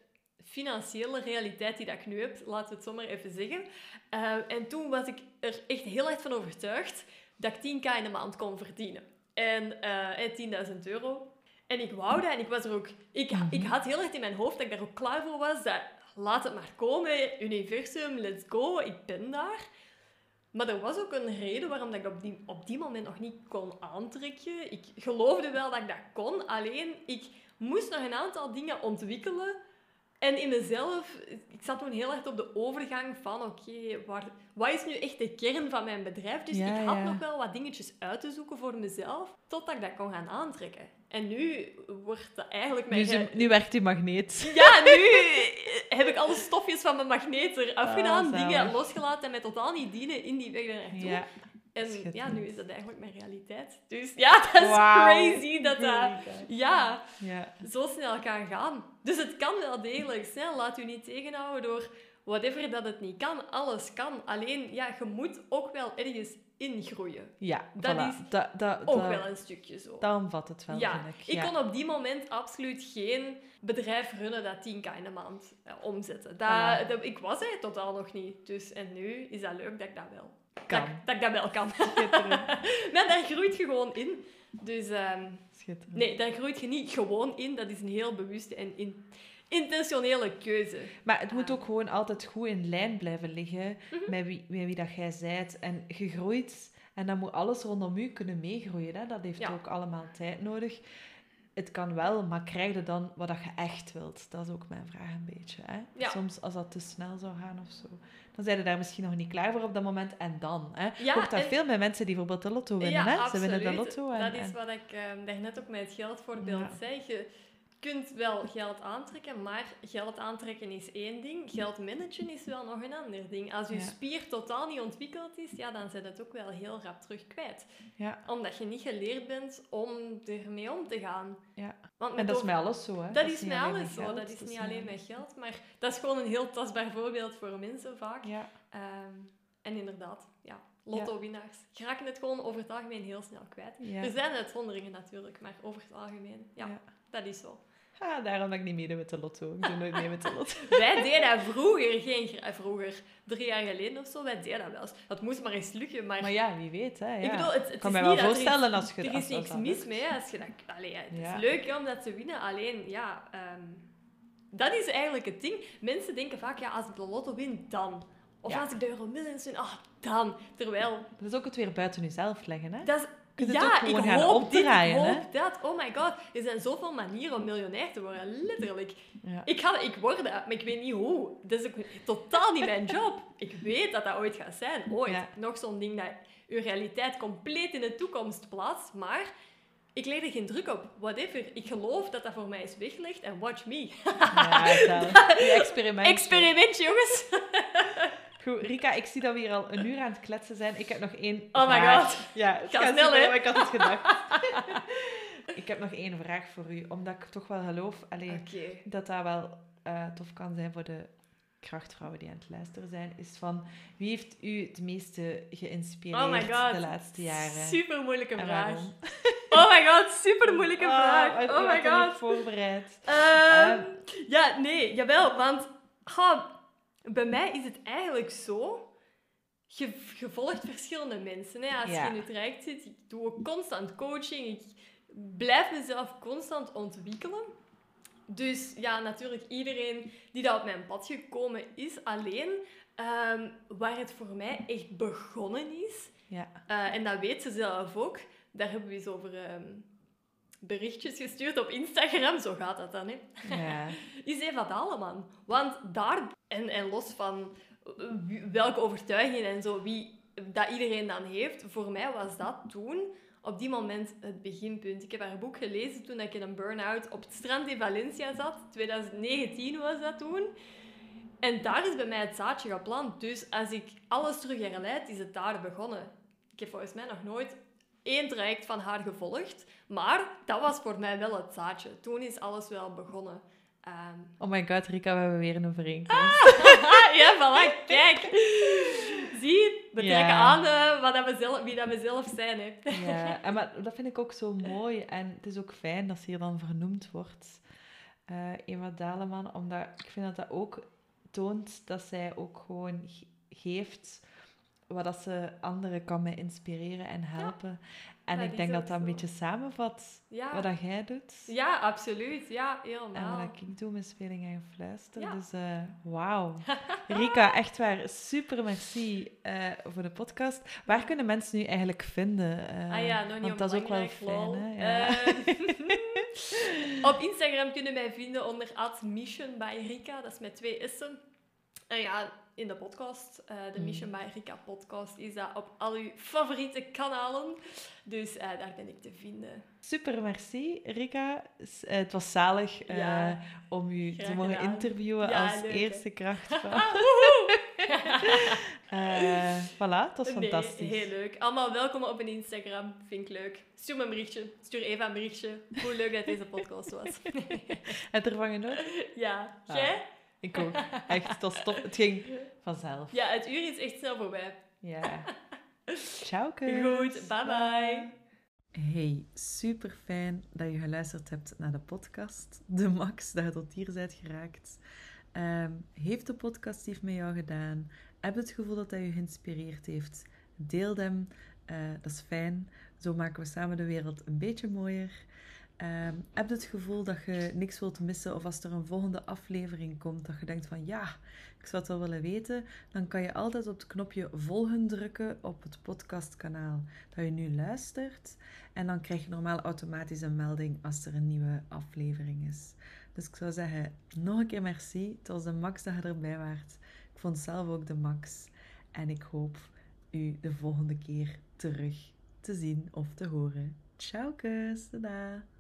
financiële realiteit die dat ik nu heb, laten we het zo maar even zeggen. Eh, en toen was ik er echt heel erg van overtuigd dat ik 10k in de maand kon verdienen. En, eh, en 10.000 euro. En ik wou dat en ik was er ook... Ik, ik had heel erg in mijn hoofd dat ik daar ook klaar voor was. Dat, laat het maar komen, universum, let's go, ik ben daar. Maar er was ook een reden waarom dat ik op die, op die moment nog niet kon aantrekken. Ik geloofde wel dat ik dat kon, alleen ik moest nog een aantal dingen ontwikkelen En in mezelf, ik zat toen heel erg op de overgang van, oké, waar wat is nu echt de kern van mijn bedrijf? Dus Ja, ik had ja. nog wel wat dingetjes uit te zoeken voor mezelf, totdat ik dat kon gaan aantrekken. En nu wordt dat eigenlijk mijn... Nu, werkt die magneet. Ja, nu heb ik alle stofjes van mijn magneet eraf gedaan, Ah, dingen losgelaten en mij totaal niet dienen in die weg naartoe. Ja. En ja, nu is dat eigenlijk mijn realiteit. Dus ja, dat is crazy dat dat ja, Ja. zo snel kan gaan. Dus het kan wel degelijk snel. Laat u niet tegenhouden door whatever dat het niet kan. Alles kan. Alleen, ja, je moet ook wel ergens ingroeien. Ja, Dat voilà. is Ook wel een stukje zo. dat omvat het wel, ja, vind ik. ik Ja. kon op die moment absoluut geen bedrijf runnen dat 10k in de maand eh, omzetten. Dat, Voilà. dat- ik was er totaal nog niet. Dus, en nu is dat leuk dat ik dat wel. Dat, ik- dat ik dat wel kan. Maar daar groeit je gewoon in. Dus ehm, Schitterend. nee, daar groeit je niet gewoon in. Dat is een heel bewuste en in, intentionele keuze. Maar het moet Ah. ook gewoon altijd goed in lijn blijven liggen Mhm. met, wie, met wie dat jij zijt. En je groeit en dan moet alles rondom u kunnen meegroeien. Hè? Dat heeft Ja. ook allemaal tijd nodig. Het kan wel, maar krijg je dan wat dat je echt wilt? Dat is ook mijn vraag een beetje. Hè? Ja. Soms als dat te snel zou gaan of zo. Dan zijn je daar misschien nog niet klaar voor op dat moment. En dan? Hè? Ja, je hoort dat en- veel met mensen die bijvoorbeeld de lotto winnen. ja, hè? Ze winnen de lotto. En, dat is wat ik ehm daarnet ook met het geldvoorbeeld Ja. zei. Je kunt wel geld aantrekken, maar geld aantrekken is één ding. Geld managen is wel nog een ander ding. Als je Ja. spier totaal niet ontwikkeld is, ja, dan zit het ook wel heel rap terug kwijt. ja, Omdat je niet geleerd bent om ermee om te gaan. ja. Want En dat is met alles zo. Hè? Dat is met alles zo. Dat is niet alleen met geld, maar dat is gewoon een heel tastbaar voorbeeld voor mensen vaak. Ja, Ehm, en inderdaad, ja, lotto-winnaars geraken het gewoon over het algemeen heel snel kwijt. ja. Er zijn uitzonderingen natuurlijk, maar over het algemeen, ja, Ja. dat is zo. Ah, daarom dat ik niet meedoe met de lotto. Ik doe nooit mee met de lotto. Wij deden dat vroeger, geen vroeger, drie jaar geleden of zo, wij deden dat wel eens. Dat moest maar eens lukken, maar, Maar ja, wie weet. Hè, ja. ik bedoel, het, het Ik kan is niet wel voorstellen als je... Er is niks mis mee als je dat... Allee, het Ja. is leuk hè, om dat te winnen, alleen ja... ehm, dat is eigenlijk het ding. Mensen denken vaak, ja, als ik de lotto win, dan. Of Ja. als ik de Euro Millions win, ah, dan. Terwijl, Dat is ook het weer buiten jezelf leggen, hè? dat is... kunt het ja, ook gewoon ik gaan hoop dit, ik hè? hoop dat. Oh my god, er zijn zoveel manieren om miljonair te worden, letterlijk. Ja. Ik, ga, ik word dat, maar ik weet niet hoe. Dat is ook totaal niet mijn job. Ik weet dat dat ooit gaat zijn, ooit. Ja. Nog zo'n ding dat uw realiteit compleet in de toekomst plaatst, maar ik leg er geen druk op. Whatever. Ik geloof dat dat voor mij is weggelegd en watch me. Ja. Die experiment. Experiment, jongens. Goed, Rika, ik zie dat we hier al een uur aan het kletsen zijn. Ik heb nog één Oh my god. Ja, het Ga gaat snel, hè? Ik had het gedacht. ik heb nog één vraag voor u, omdat ik toch wel geloof allee, Oké. dat dat wel eh, tof kan zijn voor de krachtvrouwen die aan het luisteren zijn. Is van, wie heeft u het meeste geïnspireerd Oh my god. de laatste jaren? Super moeilijke vraag. Oh my god, super moeilijke Ah, vraag. Oh my god. voorbereid. Ehm, ja, nee, jawel, want ha, bij mij is het eigenlijk zo. Je, je volgt verschillende mensen. Hè. Als Ja. je in het traject zit, ik doe ook constant coaching. Ik blijf mezelf constant ontwikkelen. Dus ja, natuurlijk iedereen die dat op mijn pad gekomen is. Alleen, ehm, waar het voor mij echt begonnen is, Ja. eh, en dat weet ze zelf ook. Daar hebben we eens over ehm, berichtjes gestuurd op Instagram. Zo gaat dat dan, hè. Ja. Is Eva Daleman. Want daar, en, en los van eh, welke overtuigingen en zo, wie dat iedereen dan heeft, voor mij was dat toen op die moment het beginpunt. Ik heb haar boek gelezen toen ik in een burn-out op het strand in Valencia zat. 2019 was dat toen. En daar is bij mij het zaadje geplant. Dus als ik alles terug herleid, is het daar begonnen. Ik heb volgens mij nog nooit één traject van haar gevolgd. Maar dat was voor mij wel het zaadje. Toen is alles wel begonnen. Ehm, Oh my god, Rika, we hebben weer een overeenkomst. ja, voilà, kijk. Zie, we trekken aan eh, wat dat we zelf, wie dat we zelf zijn. Hè. Ja, en maar dat vind ik ook zo mooi. En het is ook fijn dat ze hier dan vernoemd wordt. eh Eva Daleman, omdat ik vind dat dat ook toont dat zij ook gewoon ge- geeft wat dat ze anderen kan mee inspireren en helpen. En ik denk dat dat een zo. beetje samenvat Ja. wat dat jij doet. ja, absoluut. Ja, En wat ik doe met speling en fluister. Ja. Dus eh wauw. Rika, echt waar, super merci eh, voor de podcast. Waar kunnen mensen nu eigenlijk vinden? Eh, ah ja, nog niet want dat is ook wel fijn, hè? Op Instagram kunnen mij vinden onder Mission by Rika. Dat is met twee S'en. En ja, in de podcast, eh, de Mm. Mission by Rika podcast, is dat op al uw favoriete kanalen. Dus eh, daar ben ik te vinden. Super merci, Rika. Eh, het was zalig Ja, om u te mogen gedaan. interviewen Ja, als leuk, eerste krachtvrouw. Ah, woehoe! Eh voilà, het was Nee, fantastisch. heel leuk. Allemaal welkom op een Instagram. Vind ik leuk. Stuur me een berichtje. Stuur Eva een berichtje. Hoe leuk dat deze podcast was. Het ervan genoten? ja. Ah. Jij? Ik ook. Echt, het was top. Het ging vanzelf. Ja, het uur is echt snel voorbij. Ja. Ciao, Goed, bye bye. Hey, super fijn dat je geluisterd hebt naar de podcast. De Max, dat je tot hier bent geraakt. Ehm, heeft de podcast iets met jou gedaan? Heb je het gevoel dat hij je geïnspireerd heeft? Deel hem, eh, dat is fijn. Zo maken we samen de wereld een beetje mooier. Ehm, heb je het gevoel dat je niks wilt missen of als er een volgende aflevering komt, dat je denkt van ja, ik zou het wel willen weten, dan kan je altijd op het knopje volgen drukken op het podcastkanaal dat je nu luistert. En dan krijg je normaal automatisch een melding als er een nieuwe aflevering is. Dus ik zou zeggen, nog een keer merci. Het was de max dat je erbij waart. Ik vond zelf ook de max. En ik hoop u de volgende keer terug te zien of te horen. Ciao, kus. Tada.